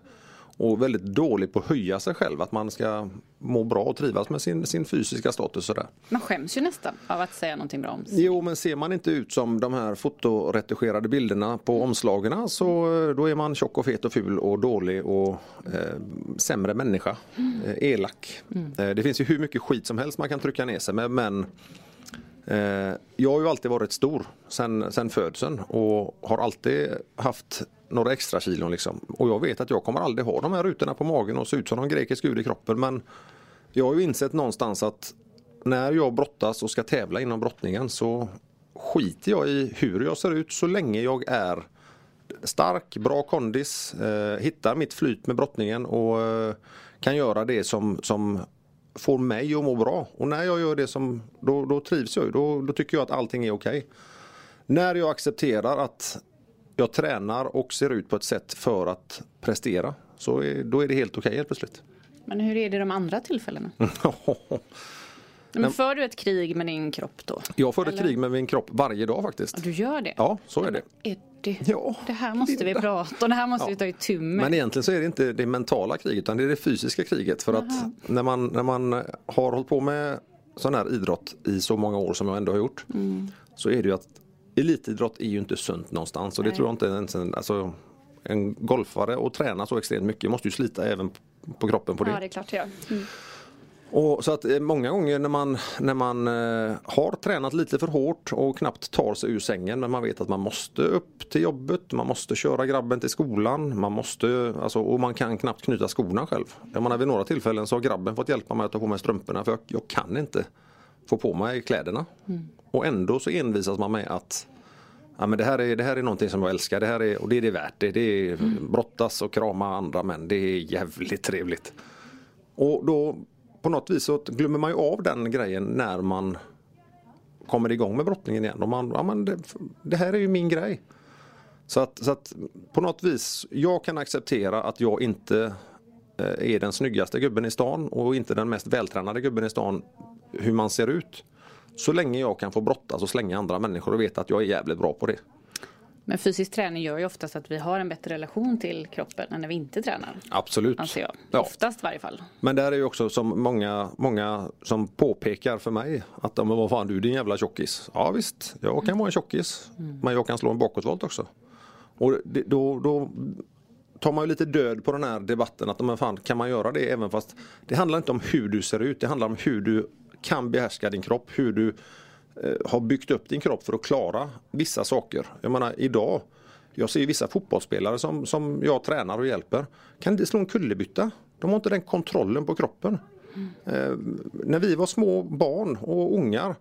och väldigt dålig på att höja sig själv. Att man ska må bra och trivas med sin, sin fysiska status. Sådär. Man skäms ju nästan av att säga någonting bra om sig. Jo, men ser man inte ut som de här fotoretuscherade bilderna på omslagen så eh, då är man tjock och fet och ful och dålig och eh, sämre människa. Eh, elak. Eh, det finns ju hur mycket skit som helst man kan trycka ner sig med men eh, jag har ju alltid varit stor sen, sen födseln och har alltid haft några extra kilon liksom. Och jag vet att jag kommer aldrig ha de här rutorna på magen och se ut som en grekisk gud i kroppen men jag har ju insett någonstans att när jag brottas och ska tävla inom brottningen så skiter jag i hur jag ser ut så länge jag är stark, bra kondis, eh, hittar mitt flyt med brottningen och eh, kan göra det som, som får mig att må bra. Och när jag gör det som, då, då trivs jag ju. Då, då tycker jag att allting är okej. När jag accepterar att jag tränar och ser ut på ett sätt för att prestera så är, då är det helt okej helt plötsligt. Men hur är det de andra tillfällena? Men för du ett krig med din kropp då? Jag för ett krig med min kropp varje dag faktiskt. Du gör det? Ja, så är det. Eddie, Ja, det här måste vi prata om. Det här måste Ja. vi ta itu med. Men egentligen så är det inte det mentala kriget utan det är det fysiska kriget. För att när man, när man har hållit på med sån här idrott i så många år som jag ändå har gjort. Så är det ju att elitidrott är ju inte sunt någonstans. Och det Nej. tror jag inte ens en, alltså, en golfare och träna så extremt mycket måste ju slita även på kroppen på det. Ja, det är klart gör. Mm. Och så att eh, många gånger när man, när man eh, har tränat lite för hårt och knappt tar sig ur sängen men man vet att man måste upp till jobbet, man måste köra grabben till skolan, man måste, alltså, och man kan knappt knyta skorna själv. Jag menar, vid några tillfällen så har grabben fått hjälpa mig att ta på mig strumporna för jag, jag kan inte få på mig kläderna. Och ändå så envisas man med att Ja, men det, här är, det här är någonting som jag älskar det här är, och det är det värt. Det, det är brottas och krama andra män. Det är jävligt trevligt. Och då på något vis så glömmer man ju av den grejen när man kommer igång med brottningen igen. Och man, ja, men det, det här är ju min grej. Så att, så att på något vis, jag kan acceptera att jag inte eh, är den snyggaste gubben i stan och inte den mest vältränade gubben i stan hur man ser ut. Så länge jag kan få brottas och slänga andra människor och veta att jag är jävligt bra på det. Men fysisk träning gör ju oftast att vi har en bättre relation till kroppen än när vi inte tränar. Absolut. Anser jag. Ja. Oftast i varje fall. Men där är ju också som många, många som påpekar för mig att men vad fan du är din jävla tjockis. Ja visst, jag kan vara en tjockis. Men jag kan slå en bakåtvolt också. Och det, då, då tar man ju lite död på den här debatten att men fan, kan man göra det även fast det handlar inte om hur du ser ut. Det handlar om hur du kan behärska din kropp. Hur du eh, har byggt upp din kropp för att klara vissa saker. Jag menar idag jag ser vissa fotbollsspelare som, som jag tränar och hjälper. Kan inte slå en kullerbytta. De har inte den kontrollen på kroppen. Eh, när vi var små barn och ungar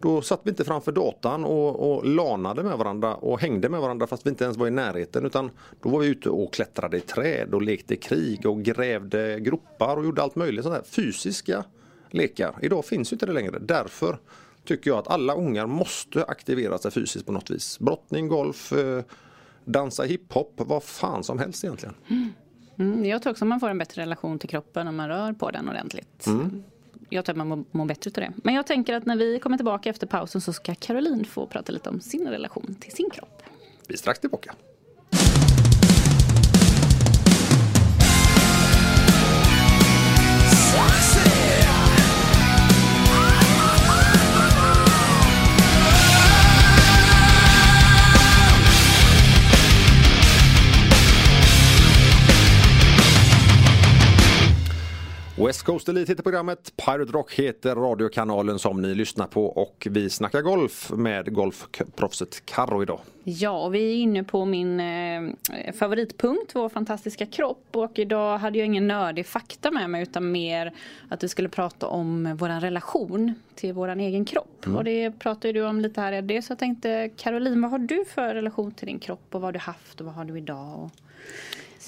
då satt vi inte framför datan och, och lanade med varandra och hängde med varandra fast vi inte ens var i närheten utan då var vi ute och klättrade i träd och lekte krig och grävde gropar och gjorde allt möjligt sådana här fysiska lekar. Idag finns ju inte det längre. Därför tycker jag att alla ungar måste aktivera sig fysiskt på något vis. Brottning, golf, eh, dansa hiphop, vad fan som helst egentligen. Mm, jag tror också man får en bättre relation till kroppen om man rör på den ordentligt. Jag tror att man mår, bättre utav det. Men jag tänker att när vi kommer tillbaka efter pausen så ska Caroline få prata lite om sin relation till sin kropp. Vi är strax tillbaka. West Coast Elite heter programmet. Pirate Rock heter radiokanalen som ni lyssnar på och vi snackar golf med golfproffset Karro idag. Ja, och vi är inne på min eh, favoritpunkt, vår fantastiska kropp. Och idag hade jag ingen nördig fakta med mig utan mer att vi skulle prata om vår relation till vår egen kropp. Och det pratar ju du om lite här Eddie. Så jag tänkte Caroline, vad har du för relation till din kropp och vad har du haft och vad har du idag? Och...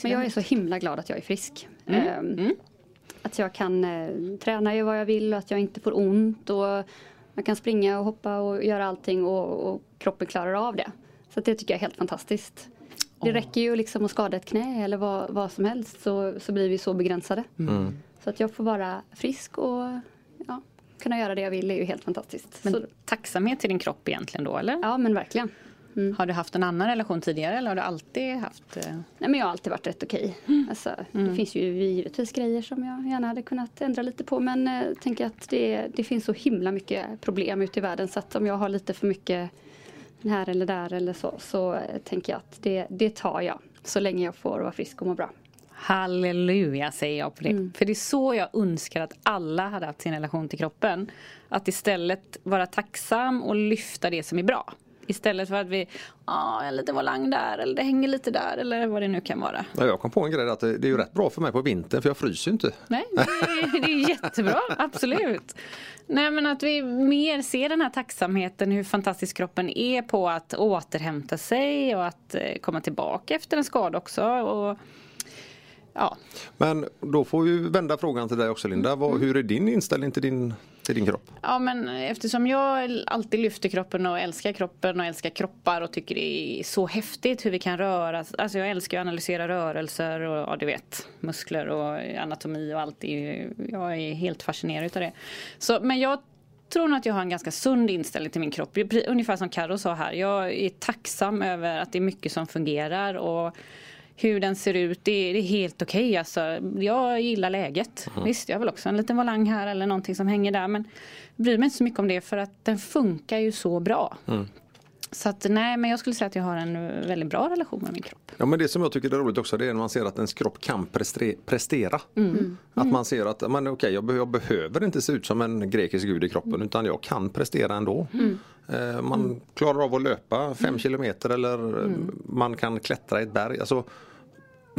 Men jag är så himla glad att jag är frisk. Ehm, Att jag kan eh, träna i vad jag vill och att jag inte får ont. Och jag kan springa och hoppa och göra allting och, och kroppen klarar av det. Så att det tycker jag är helt fantastiskt. Det räcker ju liksom att skada ett knä eller vad, vad som helst så, så blir vi så begränsade. Så att jag får vara frisk och ja, kunna göra det jag vill är ju helt fantastiskt. Men Så, tacksamhet till din kropp egentligen då, eller? ja men verkligen. Mm. Har du haft en annan relation tidigare eller har du alltid haft? eh, Nej, men jag har alltid varit rätt okej. Alltså, Det finns ju givetvis grejer som jag gärna hade kunnat ändra lite på men eh, tänker att det, det finns så himla mycket problem ute i världen så att om jag har lite för mycket här eller där eller så så eh, tänker jag att det, det tar jag så länge jag får vara frisk och må bra. Halleluja säger jag på det. Mm. För det är så jag önskar att alla hade haft sin relation till kroppen. Att istället vara tacksam och lyfta det som är bra. Istället för att vi, ja, jag är lite volang där eller det hänger lite där eller vad det nu kan vara. Ja, Jag kom på en grej att det är ju rätt bra för mig på vintern för jag fryser ju inte. Nej, det är, det är jättebra, absolut. Nej men att vi mer ser den här tacksamheten, hur fantastisk kroppen är på att återhämta sig och att eh, komma tillbaka efter en skada också. Och, ja, Men då får vi vända frågan till dig också Linda. Vad, hur är din inställning till din, till din kropp? Ja men eftersom jag alltid lyfter kroppen och älskar kroppen och älskar kroppar och tycker det är så häftigt hur vi kan röra Alltså jag älskar att analysera rörelser och ja du vet muskler och anatomi och allt. Är jag är helt fascinerad utav det. Så, men jag tror nog att jag har en ganska sund inställning till min kropp. Ungefär som Karo sa här. Jag är tacksam över att det är mycket som fungerar och hur den ser ut, det är, det är helt okej. Alltså, jag gillar läget. Visst, jag har väl också en liten volang här eller någonting som hänger där. Men jag bryr mig inte så mycket om det för att den funkar ju så bra. Så att nej, men jag skulle säga att jag har en väldigt bra relation med min kropp. Ja men det som jag tycker är roligt också det är när man ser att ens kropp kan prestera. Att man ser att men, okej, jag, be- jag behöver inte se ut som en grekisk gud i kroppen utan jag kan prestera ändå. Eh, man klarar av att löpa fem kilometer eller man kan klättra i ett berg. Alltså,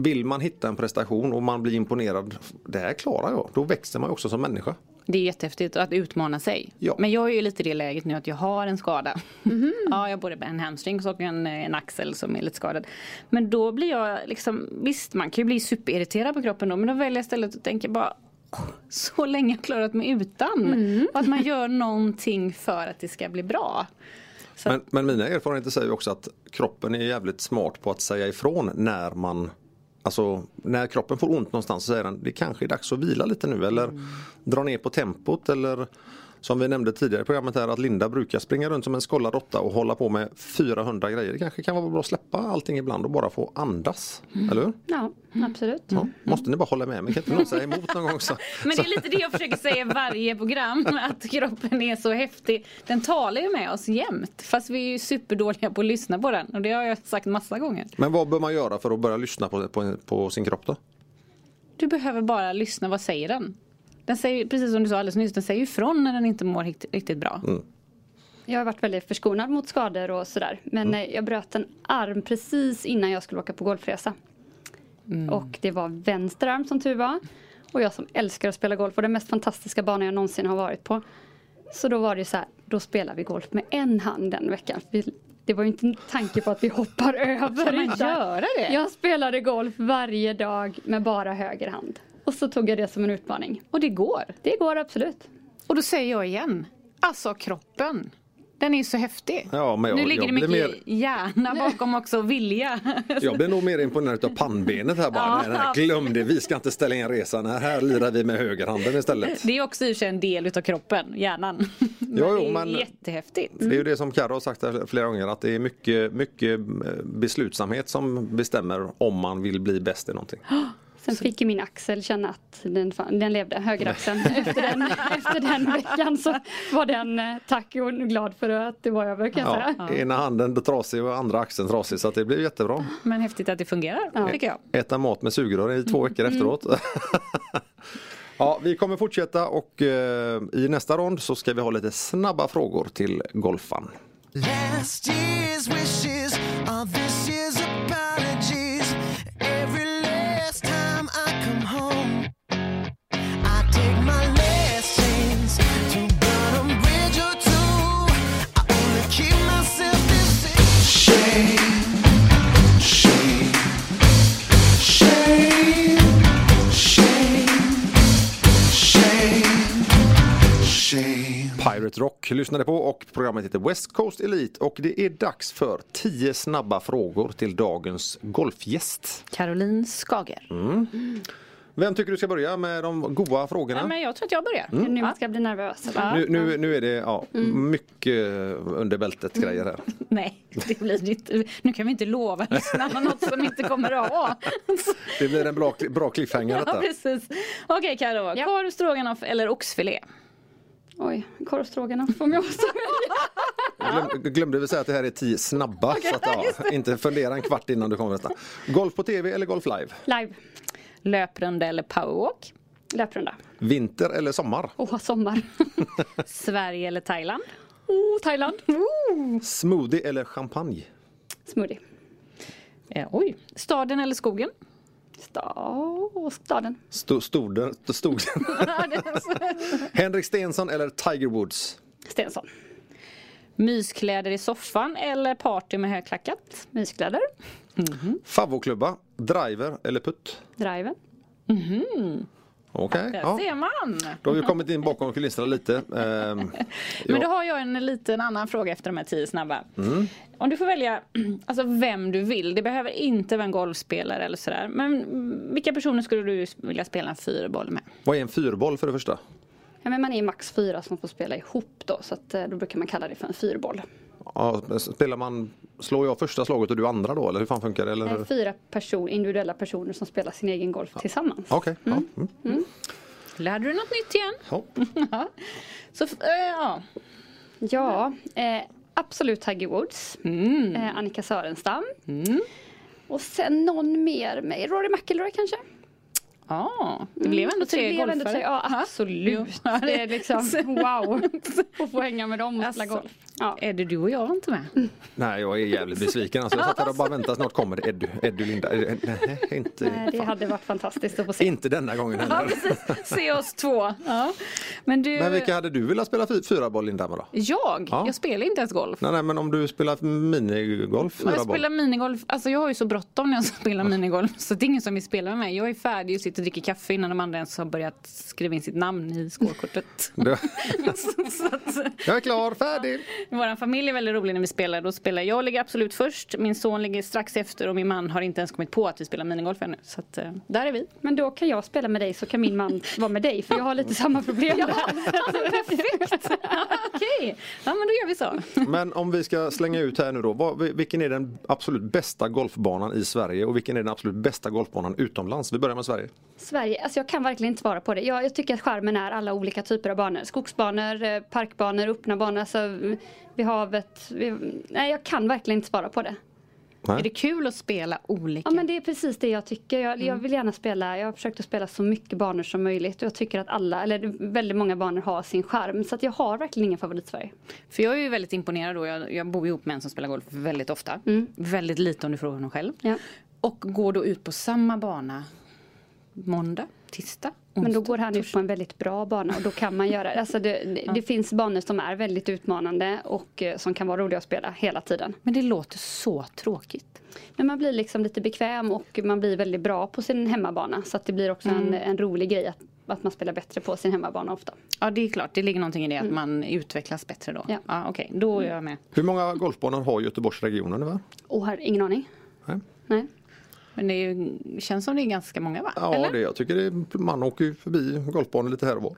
vill man hitta en prestation och man blir imponerad, det här klarar jag, då växer man också som människa. Det är jättehäftigt att utmana sig. Ja. Men jag är ju lite i det läget nu att jag har en skada. ja, jag har både en hamstring och en, en axel som är lite skadad. Men då blir jag liksom, visst man kan ju bli superirriterad på kroppen då men då väljer jag istället att tänka bara "Åh, så länge jag har klarat mig utan. Och att man gör någonting för att det ska bli bra. Så Men, men mina erfarenheter säger ju också att kroppen är jävligt smart på att säga ifrån när man Alltså när kroppen får ont någonstans så säger den det kanske är dags att vila lite nu eller dra ner på tempot eller som vi nämnde tidigare i programmet här att Linda brukar springa runt som en skållad råtta och hålla på med 400 grejer. Det kanske kan vara bra att släppa allting ibland och bara få andas. Eller hur? Ja, absolut. Ja, måste ni bara hålla med mig? Kan inte någon säga emot någon gång? Så. Men det är lite det jag försöker säga i varje program. Att kroppen är så häftig. Den talar ju med oss jämt. Fast vi är ju superdåliga på att lyssna på den. Och det har jag sagt massa gånger. Men vad bör man göra för att börja lyssna på, på, på sin kropp då? Du behöver bara lyssna. Vad säger den? Den säger, precis som du sa alldeles nyss, den säger ifrån när den inte mår rikt- riktigt bra. Jag har varit väldigt förskonad mot skador och sådär. Men eh, jag bröt en arm precis innan jag skulle åka på golfresa. Och det var vänster arm som tur var. Och jag som älskar att spela golf och den mest fantastiska banan jag någonsin har varit på. Så då var det så här, då spelar vi golf med en hand den veckan. Vi, det var ju inte en tanke på att vi hoppar över. Kan man göra det? Jag spelade golf varje dag med bara höger hand. Och så tog jag det som en utmaning. Och det går. Det går absolut. Och då säger jag igen. Alltså kroppen. Den är så häftig. Ja, men jag- nu ligger jag det mycket hjärna bakom också vilja. Jag blir nog mer imponerad av pannbenet här bara. Ja. Nej, nej, glöm det, vi ska inte ställa in resan. Här, här lirar vi med högerhanden istället. Det är också i sig en del utav kroppen, hjärnan. Jo, jo, det är jättehäftigt. Det är ju det som Karo har sagt här flera gånger att det är mycket, mycket eh, beslutsamhet som bestämmer om man vill bli bäst i någonting. Sen fick ju min axel känna att den, den levde, högeraxeln. Efter den, efter den veckan så var den eh, tack och glad för att det var över kan jag Ja, säga. ena handen trasig och andra axeln trasig så att det blir jättebra. Men häftigt att det fungerar, tycker jag. Äta mat med sugrör i två veckor efteråt. ja, vi kommer fortsätta och eh, i nästa rond så ska vi ha lite snabba frågor till golfan. Last year's wishes Pirate Rock lyssnade på och programmet heter West Coast Elite och det är dags för 10 snabba frågor till dagens golfgäst. Caroline Skager. Vem tycker du ska börja med de goa frågorna? Ja, men jag tror att jag börjar. Mm. Nu Ja. ska bli nervös. Ja. Nu, nu, nu är det ja, mycket under bältet grejer här. Nej, det blir det inte. Nu kan vi inte lova lyssnarna något som inte kommer att ha. Det blir en bra, bra cliffhanger Ja, detta. precis. Okej Karo, Ja. korv, stroganoff eller oxfilé? Oj, korvstroganoff om jag måste välja. Glöm, glömde vi säga att det här är tio snabba. så att, ja, inte fundera en kvart innan du kommer nästa. Golf på tv eller golf live? Live, Löprunda eller powerwalk? löprunda. Vinter eller sommar? Åh, sommar. Sverige eller Thailand? Oh, Thailand. Smoothie eller champagne? Smoothie. Eh, oj, staden eller skogen? Sta staden. Sto, stoden, stod. Henrik Stenson eller Tiger Woods? Stensson. Myskläder i soffan eller party med högklackat? Myskläder. Favvoklubba, driver eller putt? Driven. Okej, Där ja. ser man! då har vi kommit in bakom kulisserna lite. Ehm, Men då har jag en liten annan fråga efter de här tio snabba. Om du får välja alltså vem du vill, det behöver inte vara en golfspelare eller sådär. Men mm, vilka personer skulle du vilja spela en fyrboll med? Vad är en fyrboll för det första? Ja, men man är max fyra som får spela ihop då. Så att, eh, då brukar man kalla det för en fyrboll. Ja, spelar man, slår jag första slaget och du andra då eller hur fan funkar det? Eller? Det är fyra person, individuella personer som spelar sin egen golf tillsammans. Okej, ja. Mm. Lärde du något nytt igen? Ja. Ja. Så, eh, ja. Ja, eh, absolut Tiger Woods. Mm. Eh, Annika Sörenstam. Och sen någon mer med Rory McIlroy kanske? Ja, det blev ändå Mm. Det tre blev ändå golfare. tre- Ja, absolut. Ja, Det är liksom wow. Att få hänga med dem och spela Alltså. golf. Ja. Det du och jag inte med? Nej, jag är jävligt besviken. Alltså, jag satt här och bara väntade, snart kommer Eddie, Eddie Linda. Nej, inte, Nej, Det fan. hade varit fantastiskt att få se. inte denna gången Ja, heller. precis. Se oss två. Ja. Men du, Men vilka hade du velat spela fy- fyraboll Linda med då? jag? Ja. Jag spelar inte ens golf. Nej, nej, men om du spelar minigolf, Men jag spelar minigolf, alltså jag har ju så bråttom när jag spelar minigolf så det är ingen som vill spela med mig. Jag är färdig och sitter och dricker kaffe innan de andra ens har börjat skriva in sitt namn i skålkortet. Du- så att, Jag är klar, färdig! Vår familj är väldigt rolig när vi spelar. Då spelar jag ligger absolut först, min son ligger strax efter och min man har inte ens kommit på att vi spelar minigolf ännu. Så att, eh, där är vi. Men då kan jag spela med dig så kan min man vara med dig för jag har lite samma problem där. Perfekt! Okej, ja men då gör vi så. Men om vi ska slänga ut här nu då. Vad, vilken är den absolut bästa golfbanan i Sverige och vilken är den absolut bästa golfbanan utomlands? Vi börjar med Sverige. Sverige, alltså jag kan verkligen inte svara på det. Jag, jag tycker att skärmen är alla olika typer av banor. Skogsbanor, eh, parkbanor, öppna banor, alltså vid havet. Vid, nej, jag kan verkligen inte svara på det. Nej. Är det kul att spela olika? Ja men det är precis det jag tycker. Jag, jag Mm. vill gärna spela, jag har försökt att spela så mycket banor som möjligt och jag tycker att alla, eller väldigt många banor har sin skärm. Så att jag har verkligen ingen favoritsverige. För jag är ju väldigt imponerad då. Jag, jag bor ihop med en som spelar golf väldigt ofta. Väldigt lite om du frågar honom själv. Ja. Och går då ut på samma bana måndag, tisdag. Men då går han ut på en väldigt bra bana och då kan man göra alltså det. Det, det finns banor som är väldigt utmanande och eh, som kan vara roliga att spela hela tiden. Men det låter så tråkigt. Men man blir liksom lite bekväm och man blir väldigt bra på sin hemmabana. Så att det blir också en, en rolig grej att, att man spelar bättre på sin hemmabana ofta. Ja det är klart, det ligger någonting i det att man utvecklas bättre då. Ja. Ja, Okej, då är jag med. Hur många golfbanor har Göteborgsregionen ungefär? Och har ingen aning. Nej. Nej. Men det är ju, känns som det är ganska många va? Ja, Eller? det, jag tycker det är, man åker ju förbi golfbanor lite här och var.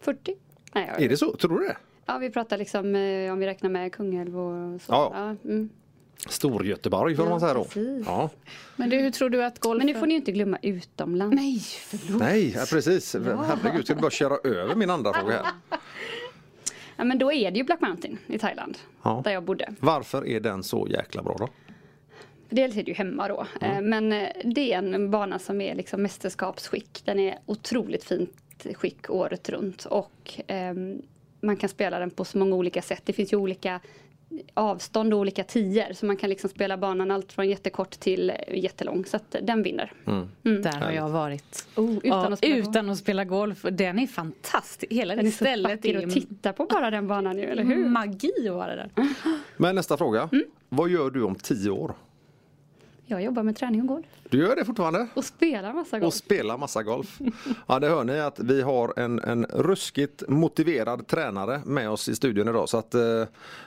40? Nej, jag, Är det så? Tror du det? Ja, vi pratar liksom eh, om vi räknar med Kungälv och så. Ja. mm. Stor-Göteborg får Ja, man säga då. Ja. Men du, hur tror du att golf... Men nu får ni ju inte glömma utomlands. Nej, förlåt. Nej, ja, precis. Herregud, ska du bara köra över min andra fråga här? Ja, men då är det ju Black Mountain i Thailand. Ja. Där jag bodde. Varför är den så jäkla bra då? Dels är det ju hemma då. Eh, Men eh, det är en bana som är liksom mästerskapsskick. Den är otroligt fint skick året runt. Och ehm, man kan spela den på så många olika sätt. Det finns ju olika avstånd och olika tider. Så man kan liksom spela banan allt från jättekort till eh, jättelång. Så att den vinner. Där har jag varit. Oh, utan, ja, att spela utan att spela golf. Den är fantastisk. Hela Den det är så stället är att titta på bara den banan nu, eller hur? magi att vara där. Men nästa fråga. Vad gör du om tio år? Jag jobbar med träning och golf. Du gör det fortfarande? Och spelar massa Och golf. spelar massa golf. Ja, det hör ni att vi har en, en ruskigt motiverad tränare med oss i studion idag. Så att eh,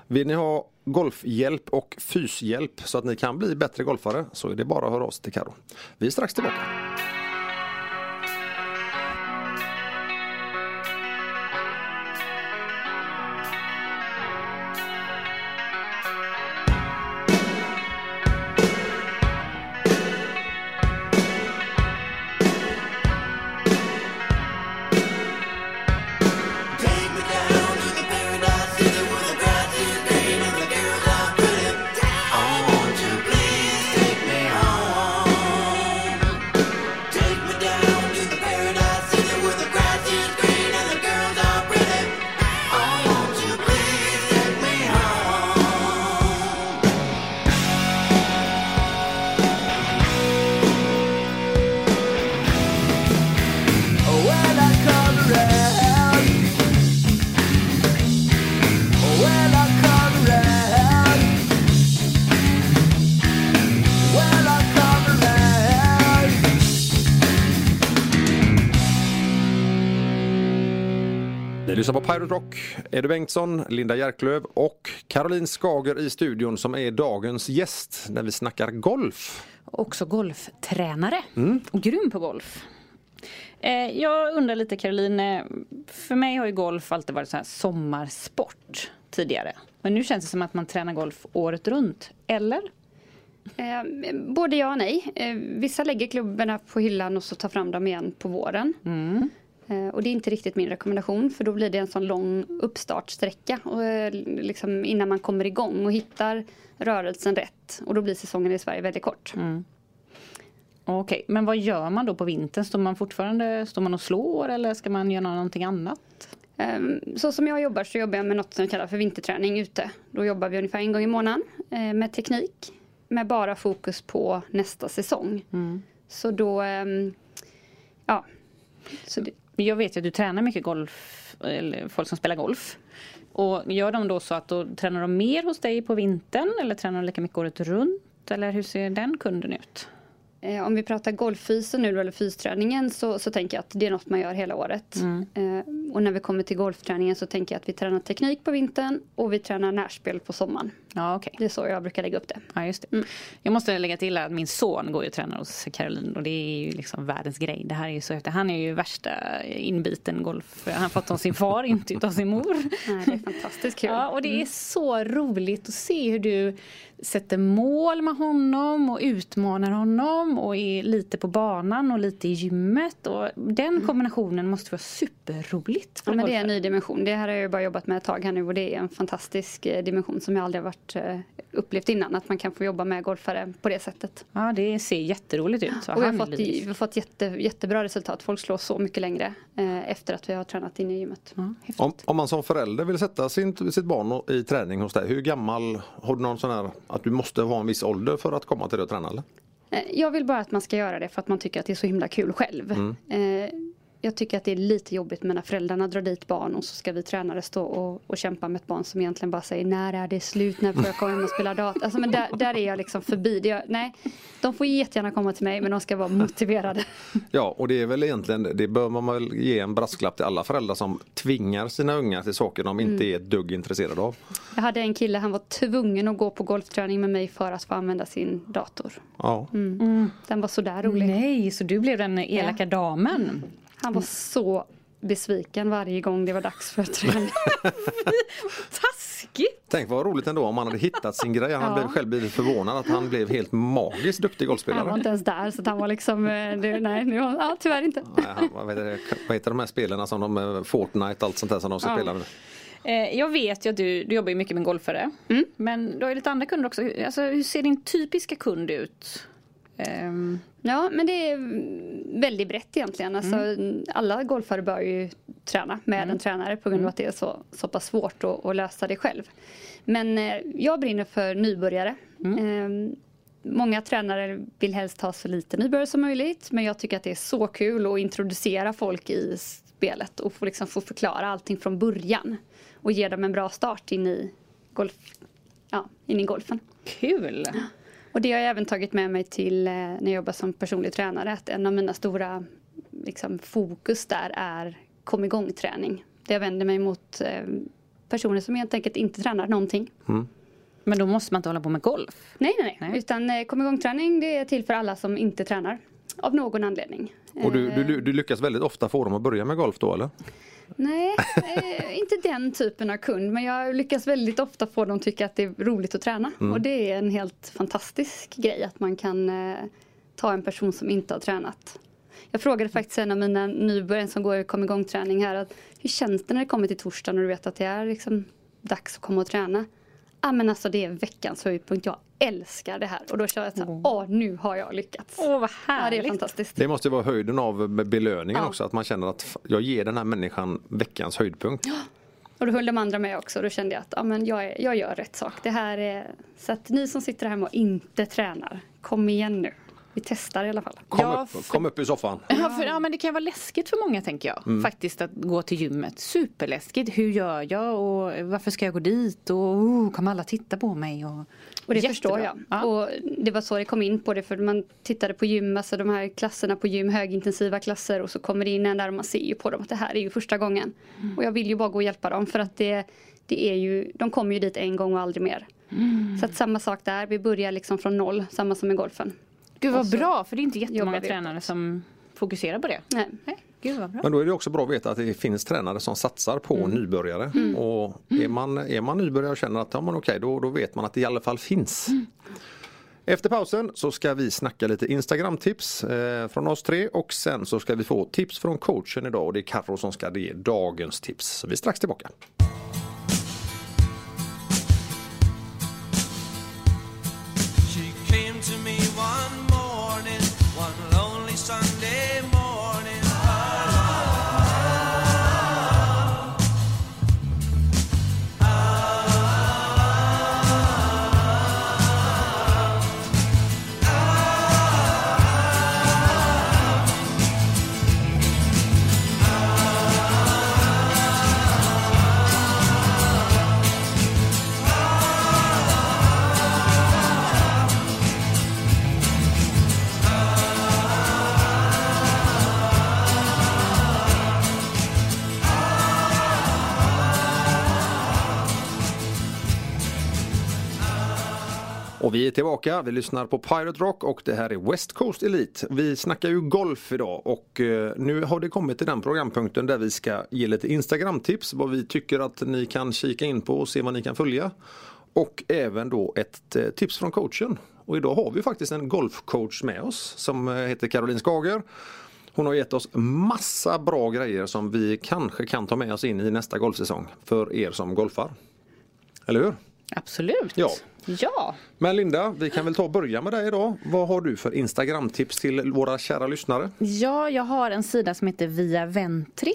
vill ni ha golfhjälp och fyshjälp så att ni kan bli bättre golfare så är det bara att höra oss till Karo. Vi är strax tillbaka. Pirate Rock. Edu Bengtsson, Linda Järklöv och Caroline Skager i studion som är dagens gäst när vi snackar golf. Också golftränare och grym på golf. Eh, jag undrar lite Caroline, eh, för mig har ju golf alltid varit så här sommarsport tidigare. Men nu känns det som att man tränar golf året runt, eller? Eh, både ja och nej. Eh, vissa lägger klubborna på hyllan och så tar fram dem igen på våren. Eh, och det är inte riktigt min rekommendation för då blir det en sån lång uppstartsträcka och, eh, liksom innan man kommer igång och hittar rörelsen rätt. Och då blir säsongen i Sverige väldigt kort. Okej, men vad gör man då på vintern? Står man fortfarande står man och slår eller ska man göra någonting annat? Ehm, Så som jag jobbar så jobbar jag med något som kallas för vinterträning ute. Då jobbar vi ungefär en gång i månaden eh, med teknik. Med bara fokus på nästa säsong. Så då, ehm, ja. Så det, Jag vet ju att du tränar mycket golf, eller folk som spelar golf. Och gör de då så att då tränar de mer hos dig på vintern eller tränar de lika mycket året runt? Eller hur ser den kunden ut? Eh, om vi pratar golffysen nu eller fysträningen så, så tänker jag att det är något man gör hela året. Eh, och när vi kommer till golfträningen så tänker jag att vi tränar teknik på vintern och vi tränar närspel på sommaren. Ja, okej. Det är så jag brukar lägga upp det. Ja, just det. Jag måste lägga till att min son går ju och tränar hos Caroline och det är ju liksom världens grej. Det här är ju så häftigt. Han är ju värsta inbiten golf. Han har fått av sin far, inte utav sin mor. Nej, det är fantastiskt kul. Ja, och det är så roligt att se hur du sätter mål med honom och utmanar honom och är lite på banan och lite i gymmet. Och den kombinationen måste vara superroligt. Ja, men det är en ny dimension. Det här har jag bara jobbat med ett tag här nu och det är en fantastisk eh, dimension som jag aldrig har varit, eh, upplevt innan. Att man kan få jobba med golfare på det sättet. Ja, det ser jätteroligt ut. Så Och vi har fått, vi har fått jätte, jättebra resultat. Folk slår så mycket längre eh, efter att vi har tränat inne i gymmet. Ja. Om, om man som förälder vill sätta sin, sitt barn i träning hos dig, hur gammal, har du någon sån här att du måste ha en viss ålder för att komma till dig och träna eller? Eh, Jag vill bara att man ska göra det för att man tycker att det är så himla kul själv. Eh, Jag tycker att det är lite jobbigt med när föräldrarna drar dit barn och så ska vi tränare stå och, och kämpa med ett barn som egentligen bara säger när är det slut, när får jag komma hem och spela data? Alltså, men där, där är jag liksom förbi. Det, nej, de får jättegärna komma till mig men de ska vara motiverade. Ja, och det är väl egentligen, det bör man väl ge en brasklapp till alla föräldrar som tvingar sina ungar till saker de inte är ett dugg intresserade av. Jag hade en kille, han var tvungen att gå på golfträning med mig för att få använda sin dator. Ja. Den var sådär rolig. Nej, så du blev den elaka damen. Han var så besviken varje gång det var dags för träning. Taskigt! Tänk vad roligt ändå om han hade hittat sin grej. Han Ja. blev själv blivit förvånad att han blev helt magiskt duktig Han var golfspelare. inte ens där så att han var liksom, eh, det, nej, nu, ja, tyvärr inte. Nej, han, vad, heter det, vad heter de här spelarna som de, eh, Fortnite allt sånt där som de ska Ja. spela med? Eh, Jag vet ju att du, du jobbar ju mycket med golfare. Men du har ju lite andra kunder också. Alltså, hur ser din typiska kund ut? Ehm, Ja, men det är väldigt brett egentligen. Alltså, Alla golfare bör ju träna med en tränare på grund av att det är så, så pass svårt att, att lösa det själv. Men eh, jag brinner för nybörjare. Eh, många tränare vill helst ha så lite nybörjare som möjligt. Men jag tycker att det är så kul att introducera folk i spelet och få, liksom, få förklara allting från början. Och ge dem en bra start in i, golf, ja, in i golfen. kul! Och det har jag även tagit med mig till eh, när jag jobbar som personlig tränare. Att en av mina stora liksom, fokus där är kom igång-träning. Där jag vänder mig mot eh, personer som helt enkelt inte tränar någonting. Men då måste man inte hålla på med golf. Nej, nej, nej. Nej. Utan eh, kom igång-träning det är till för alla som inte tränar. Av någon anledning. Och du, Eh, du, du lyckas väldigt ofta få dem att börja med golf då eller? Nej, eh, inte den typen av kund. Men jag lyckas väldigt ofta få dem att tycka att det är roligt att träna. Och det är en helt fantastisk grej att man kan eh, ta en person som inte har tränat. Jag frågade faktiskt en av mina nybörjare som går kom igång träning här. Att, hur känns det när det kommer till torsdagen och du vet att det är liksom dags att komma och träna? Ja men alltså det är veckans höjdpunkt. Jag älskar det här. Och då känner jag så här, åh nu har jag lyckats. Åh, vad Ja, det är härligt! fantastiskt. Det måste vara höjden av belöningen Ja. också, att man känner att jag ger den här människan veckans höjdpunkt. Och då höll de andra med också. Då kände jag att ja, men jag, är, jag gör rätt sak. Det här är, så att ni som sitter hemma och inte tränar, kom igen nu. Vi testar i alla fall. Kom, Ja, upp, för- kom upp i soffan. Ja, för, ja men det kan vara läskigt för många tänker jag. Faktiskt att gå till gymmet. Superläskigt. Hur gör jag och varför ska jag gå dit och oh, kommer alla titta på mig? Och, Och det Jättebra. förstår jag. Ja. Och det var så det kom in på det för man tittade på gym, alltså de här klasserna på gym, högintensiva klasser och så kommer det in en där och man ser ju på dem att det här är ju första gången. Mm. Och jag vill ju bara gå och hjälpa dem för att det, det är ju, de kommer ju dit en gång och aldrig mer. Mm. Så att samma sak där, vi börjar liksom från noll, samma som i golfen. Gud vad bra för det är inte jättemånga tränare som fokuserar på det. Nej. Nej, gud. Men då är det också bra att veta att det finns tränare som satsar på nybörjare. Och är man, är man nybörjare och känner att ja, men okej, då, då vet man att det i alla fall finns. Efter pausen så ska vi snacka lite Instagram-tips eh, från oss tre och sen så ska vi få tips från coachen idag och det är Carro som ska ge dagens tips. Så vi är strax tillbaka. Och vi är tillbaka, vi lyssnar på Pirate Rock och det här är West Coast Elite. Vi snackar ju golf idag och eh, nu har det kommit till den programpunkten där vi ska ge lite Instagram-tips vad vi tycker att ni kan kika in på och se vad ni kan följa. Och även då ett eh, tips från coachen. Och idag har vi faktiskt en golfcoach med oss som eh, heter Caroline Skager. Hon har gett oss massa bra grejer som vi kanske kan ta med oss in i nästa golfsäsong för er som golfar. Eller hur? Absolut. Ja. Ja. Men Linda, vi kan väl ta och börja med dig idag. Vad har du för Instagram-tips till våra kära lyssnare? Ja, jag har en sida som heter Via Ventri.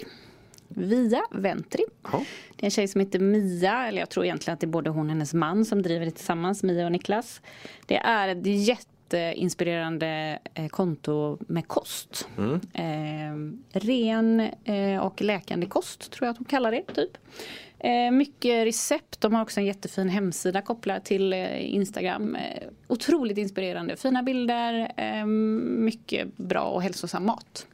Via Ventri. Ja. Det är en tjej som heter Mia, eller jag tror egentligen att det är både hon och hennes man som driver det tillsammans, Mia och Niklas. Det är ett jätteinspirerande eh, konto med kost. Eh, ren eh, och läkande kost tror jag att hon kallar det, typ. Eh, mycket recept. De har också en jättefin hemsida kopplad till eh, Instagram. Eh, otroligt inspirerande. Fina bilder, mycket bra och hälsosam mat.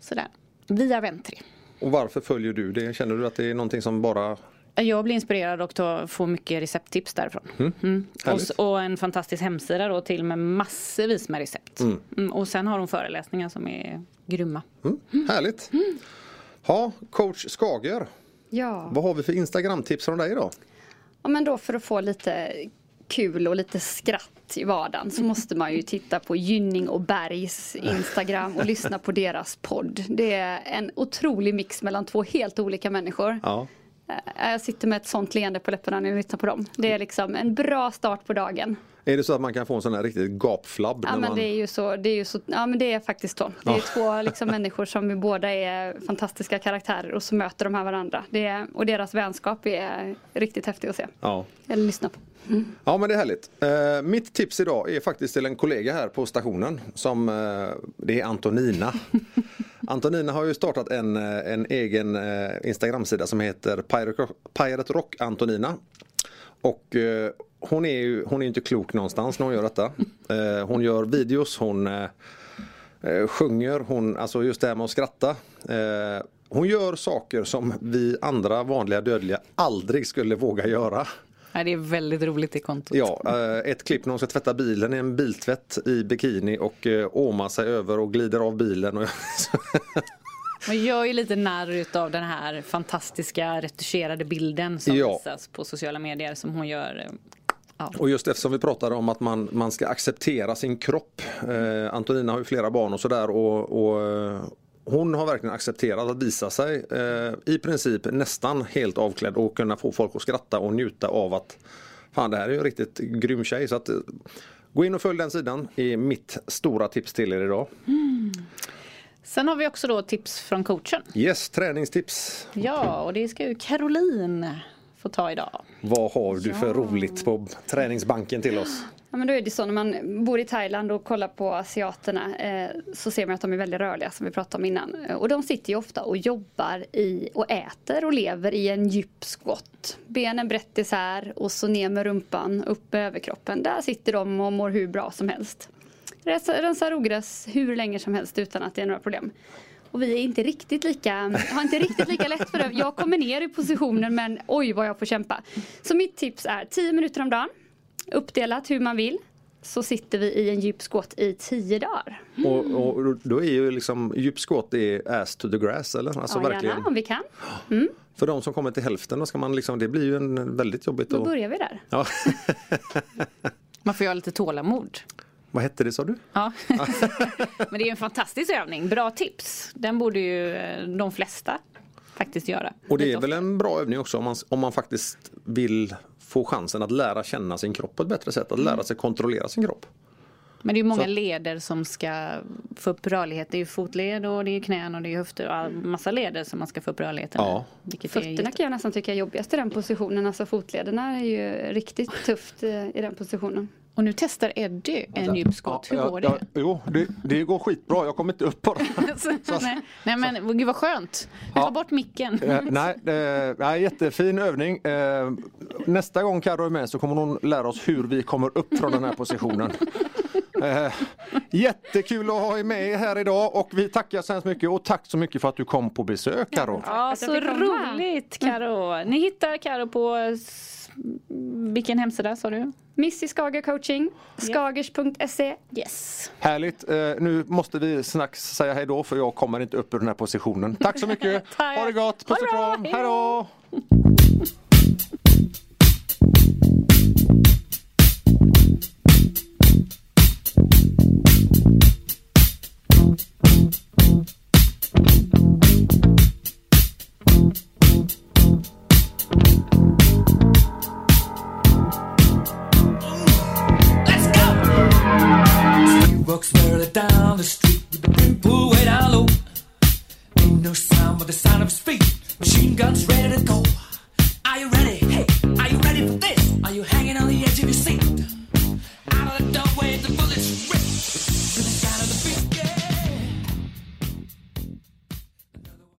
Sådär. Via Ventri. Och varför följer du det? Känner du att det är någonting som bara... Jag blir inspirerad och får mycket recepttips därifrån. Mm. Och, s- och en fantastisk hemsida då till med massvis med recept. Mm. Och sen har hon föreläsningar som är grymma. Mm, härligt! Ja, coach Skager, Ja. vad har vi för Instagram-tips från dig idag? ja, men då för att få lite kul och lite skratt i vardagen så måste man ju titta på Gynning och Bergs Instagram och lyssna på deras podd. Det är en otrolig mix mellan två helt olika människor. Ja. Eh, Jag sitter med ett sånt leende på läpparna när jag lyssnar på dem. Det är liksom en bra start på dagen. Är det så att man kan få en sån här riktigt gapflabb? Ja men man... det är ju så, det är ju så, ja men det är faktiskt så. Det är två liksom människor som vi båda är fantastiska karaktärer och så möter de här varandra. Det är, och deras vänskap är riktigt häftig att se. ja. Eller lyssna på. Ja men det är härligt. Eh, mitt tips idag är faktiskt till en kollega här på stationen. Som, eh, det är Antonina. Antonina har ju startat en, eh, en egen eh, Instagramsida som heter Pirate, Pirate Rock Antonina. Och eh, hon är ju hon är inte klok någonstans när hon gör detta. Eh, hon gör videos, hon eh, eh, sjunger, hon, alltså just det här med att skratta. Hon gör saker som vi andra vanliga dödliga aldrig skulle våga göra. Ja, det är väldigt roligt det kontot. Ja, ett klipp när hon ska tvätta bilen i en biltvätt i bikini och åmar sig över och glider av bilen. Och Man gör ju lite narr utav den här fantastiska retuscherade bilden som Ja. visas på sociala medier som hon gör. Ja. Och just eftersom vi pratade om att man, man ska acceptera sin kropp. Eh, Antonina har ju flera barn och sådär och, och eh, hon har verkligen accepterat att visa sig eh, i princip nästan helt avklädd och kunna få folk att skratta och njuta av att fan det här är ju en riktigt grym tjej. Så att, eh, gå in och följ den sidan är mitt stora tips till er idag. Sen har vi också då tips från coachen. Yes, träningstips. Ja, och det ska ju Caroline få ta idag. Vad har du för roligt på träningsbanken till oss? Ja, Ja, men då är det så när man bor i Thailand och kollar på asiaterna eh, så ser man att de är väldigt rörliga som vi pratade om innan. Eh, Och de sitter ju ofta och jobbar i och äter och lever i en djup squat. Benen brett isär och så ner med rumpan, upp med överkroppen. Där sitter de och mår hur bra som helst. Rensa- Rensar ogräs hur länge som helst utan att det är några problem. Och vi är inte riktigt lika, har inte riktigt lika lätt för det. Jag kommer ner i positionen men oj vad jag får kämpa. Så mitt tips är 10 minuter om dagen. Uppdelat hur man vill. Så sitter vi i en djup squat i 10 dagar. Och, och då är ju liksom djup squat det är ass to the grass eller? Alltså ja, verkligen. gärna om vi kan. För de som kommer till hälften då ska man liksom, det blir ju en väldigt jobbigt. Då att- börjar vi där. Ja. Man får ju ha lite tålamod. Vad hette det sa du? Ja. Men det är en fantastisk övning. Bra tips. Den borde ju eh, de flesta faktiskt göra. Och det är väl en bra övning också om man, om man faktiskt vill få chansen att lära känna sin kropp på ett bättre sätt. Att lära sig kontrollera sin kropp. Men det är ju många Så- leder som ska få upp rörlighet. Det är ju fotled och det är knän och det är höfter och all- massa leder som man ska få upp rörligheten Ja. med. Fötterna kan jag nästan tycka är jobbigast i den positionen. Alltså fotlederna är ju riktigt tufft eh, i den positionen. Och nu testar Eddie en djup squat. Hur går det? jo, det, det går skitbra. Jag kommer inte upp på det. Så- nej, nej men gud vad skönt. Ta Ja. bort micken. Eh, nej, eh, jättefin övning. Eh, nästa gång Carro är med så kommer hon lära oss hur vi kommer upp från den här positionen. Eh, jättekul att ha er med här idag och vi tackar så hemskt mycket och tack så mycket för att du kom på besök Carro. Ja, så roligt Karo. Ni hittar Karo på vilken hemsida sa du? Miss i Skager coaching, skagers.se. Yes. Härligt. Eh, nu måste vi snacks säga hej då för jag kommer inte upp ur den här positionen. Tack så mycket. Ha det gott. Puss och kram. Hej då.